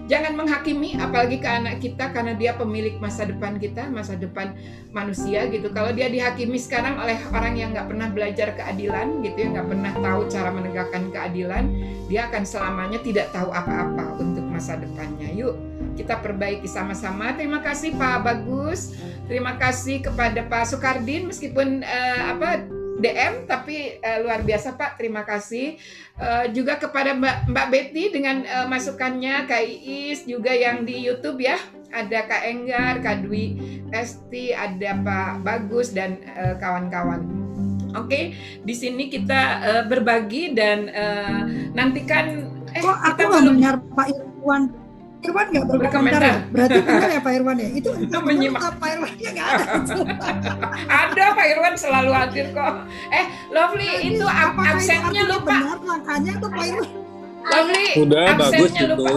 jangan menghakimi apalagi ke anak kita karena dia pemilik masa depan kita masa depan manusia gitu kalau dia dihakimi sekarang oleh orang yang nggak pernah belajar keadilan gitu ya nggak pernah tahu cara menegakkan keadilan dia akan selamanya tidak tahu apa-apa untuk masa depannya yuk kita perbaiki sama-sama. Terima kasih Pak Bagus. Terima kasih kepada Pak Sukardin meskipun uh, apa DM tapi uh, luar biasa Pak. Terima kasih uh, juga kepada Mbak Mbak Betty dengan uh, masukannya Kak Iis juga yang di YouTube ya. Ada Kak Enggar, Kak Dwi Esti, ada Pak Bagus dan kawan-kawan. Uh, Oke, okay, di sini kita uh, berbagi dan uh, nantikan. Eh, Kok aku dengar Pak Irwan Irwan nggak berkomentar ya? Berarti benar ya Pak Irwan ya? Itu, itu menyimak. Pak Irwan ya nggak ada. ada Pak Irwan selalu hadir kok. Eh, Lovely nah, itu apa absennya lupa. Benar makanya tuh Pak Irwan. Lovely, Udah bagus lupa. itu.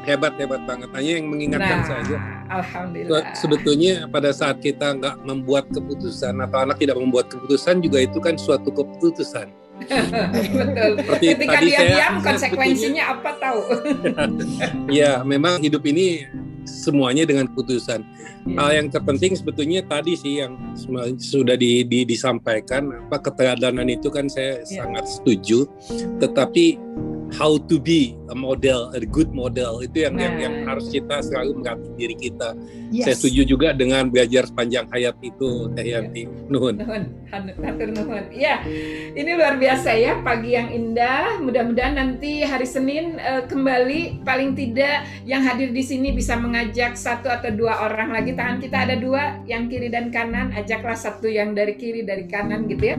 Hebat hebat banget. Hanya yang mengingatkan nah, saja. Alhamdulillah. Sebetulnya pada saat kita nggak membuat keputusan atau anak tidak membuat keputusan juga itu kan suatu keputusan Betul. Seperti Ketika tadi dia saya, diam, konsekuensinya apa tahu? ya, memang hidup ini semuanya dengan keputusan. Ya. Hal yang terpenting sebetulnya tadi sih yang sudah di, di, disampaikan apa keteladanan itu kan saya ya. sangat setuju. Tetapi how to be a model, a good model itu yang nah. yang, yang harus kita selalu melatih diri kita. Yes. Saya setuju juga dengan belajar sepanjang hayat itu Teh Yanti. Nuhun. Nuhun, nuhun. Ya, ini luar biasa ya pagi yang indah. Mudah-mudahan nanti hari Senin uh, kembali paling tidak yang hadir di sini bisa mengajak satu atau dua orang lagi. Tangan kita ada dua, yang kiri dan kanan. Ajaklah satu yang dari kiri dari kanan gitu ya.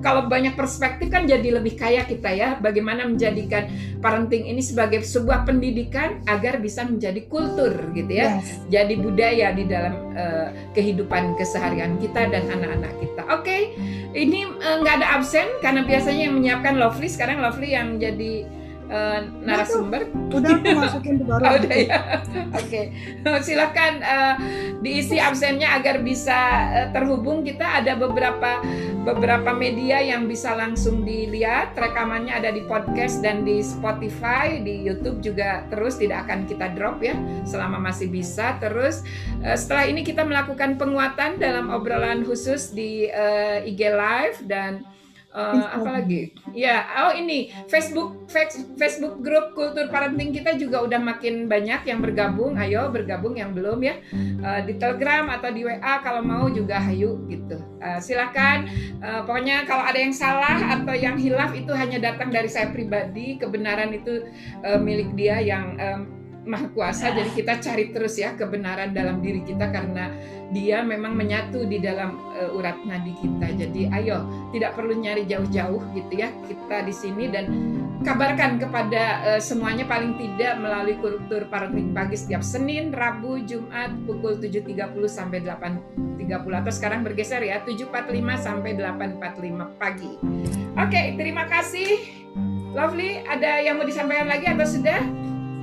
Kalau banyak perspektif kan jadi lebih kaya kita ya. Bagaimana menjadikan parenting ini sebagai sebuah pendidikan agar bisa menjadi kultur gitu ya. Yes. Jadi budaya di dalam uh, kehidupan keseharian kita dan anak-anak kita. Oke, okay. ini eh, nggak uh, ada absen karena biasanya yang menyiapkan Lovely sekarang Lovely yang jadi uh, narasumber. Udah aku masukin baru. oh, udah ya. Oke. Okay. Silakan uh, diisi absennya agar bisa uh, terhubung. Kita ada beberapa beberapa media yang bisa langsung dilihat. Rekamannya ada di podcast dan di Spotify, di YouTube juga terus tidak akan kita drop ya selama masih bisa. Terus uh, setelah ini kita melakukan penguatan dalam obrolan khusus di uh, IG Live dan Uh, apa lagi? Ya, oh ini Facebook Facebook grup Kultur Parenting kita juga udah makin banyak yang bergabung. Ayo bergabung yang belum ya uh, di Telegram atau di WA kalau mau juga hayu gitu. Uh, silakan. Uh, pokoknya kalau ada yang salah atau yang hilaf itu hanya datang dari saya pribadi. Kebenaran itu uh, milik dia yang um, maha kuasa. Jadi kita cari terus ya kebenaran dalam diri kita karena dia memang menyatu di dalam uh, urat nadi kita. Jadi ayo, tidak perlu nyari jauh-jauh gitu ya. Kita di sini dan kabarkan kepada uh, semuanya paling tidak melalui kultur parenting pagi setiap Senin, Rabu, Jumat pukul 7.30 sampai 8.30 atau sekarang bergeser ya 7.45 sampai 8.45 pagi. Oke, okay, terima kasih. Lovely, ada yang mau disampaikan lagi atau sudah?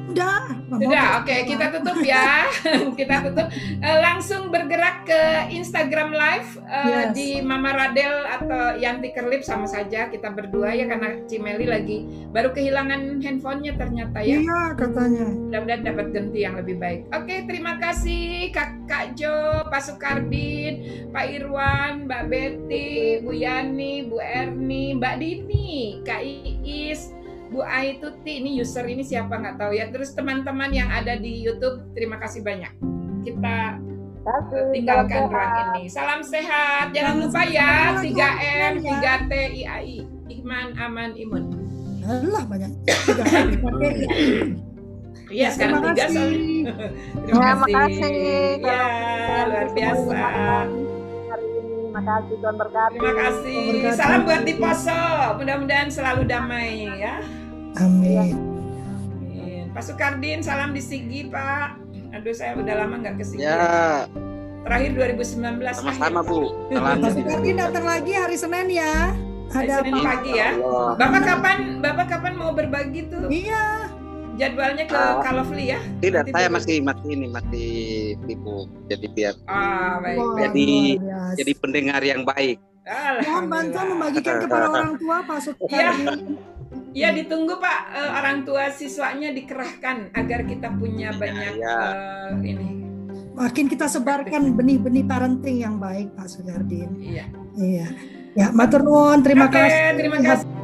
Sudah. Sudah, oke okay, kita tutup ya. kita tutup. Uh, langsung bergerak ke Instagram Live uh, yes. di Mama Radel atau Yanti Kerlip sama saja kita berdua ya karena Cimeli lagi baru kehilangan handphonenya ternyata ya. Iya katanya. Mudah-mudahan dapat ganti yang lebih baik. Oke okay, terima kasih Kak Kak Jo, Pak Sukardin, Pak Irwan, Mbak Betty, Bu Yani, Bu Erni, Mbak Dini, Kak Iis. Bu Aituti ini user ini siapa nggak tahu ya. Terus teman-teman yang ada di YouTube terima kasih banyak. Kita kasih, tinggalkan ruang ini. Salam sehat. Jangan lupa ya 3M, 3T, IAI. Iman, aman, imun. Allah banyak. Iya, sekarang tiga soalnya. Terima kasih. Ya, luar biasa. Terima kasih Tuhan berkati. Terima kasih. Salam buat di Poso. Mudah-mudahan selalu damai ya. Amin. Amin. Pak Sukardin, salam di Sigi, Pak. Aduh, saya udah lama nggak ke Sigi. Ya. Terakhir 2019. Sama-sama, Bu. Pak Sukardin datang lagi hari Senin ya. Hari Ada Senin pagi ya. Bapak kapan Bapak kapan mau berbagi tuh? Iya. jadwalnya ke uh, Kalofli ya? Tidak, Nanti saya masih masih ini masih sibuk. Jadi biar ah, baik, jadi baik. jadi pendengar yang baik. Mohon bantuan membagikan kepada orang tua Pak Sukardi. Ya. Ya ditunggu Pak uh, orang tua siswanya dikerahkan agar kita punya iya, banyak ya, ya. Uh, ini. Makin kita sebarkan benih-benih parenting yang baik Pak Sugardin. Iya. Iya. Ya, matur nuwun, terima Oke, kasih. terima kasih.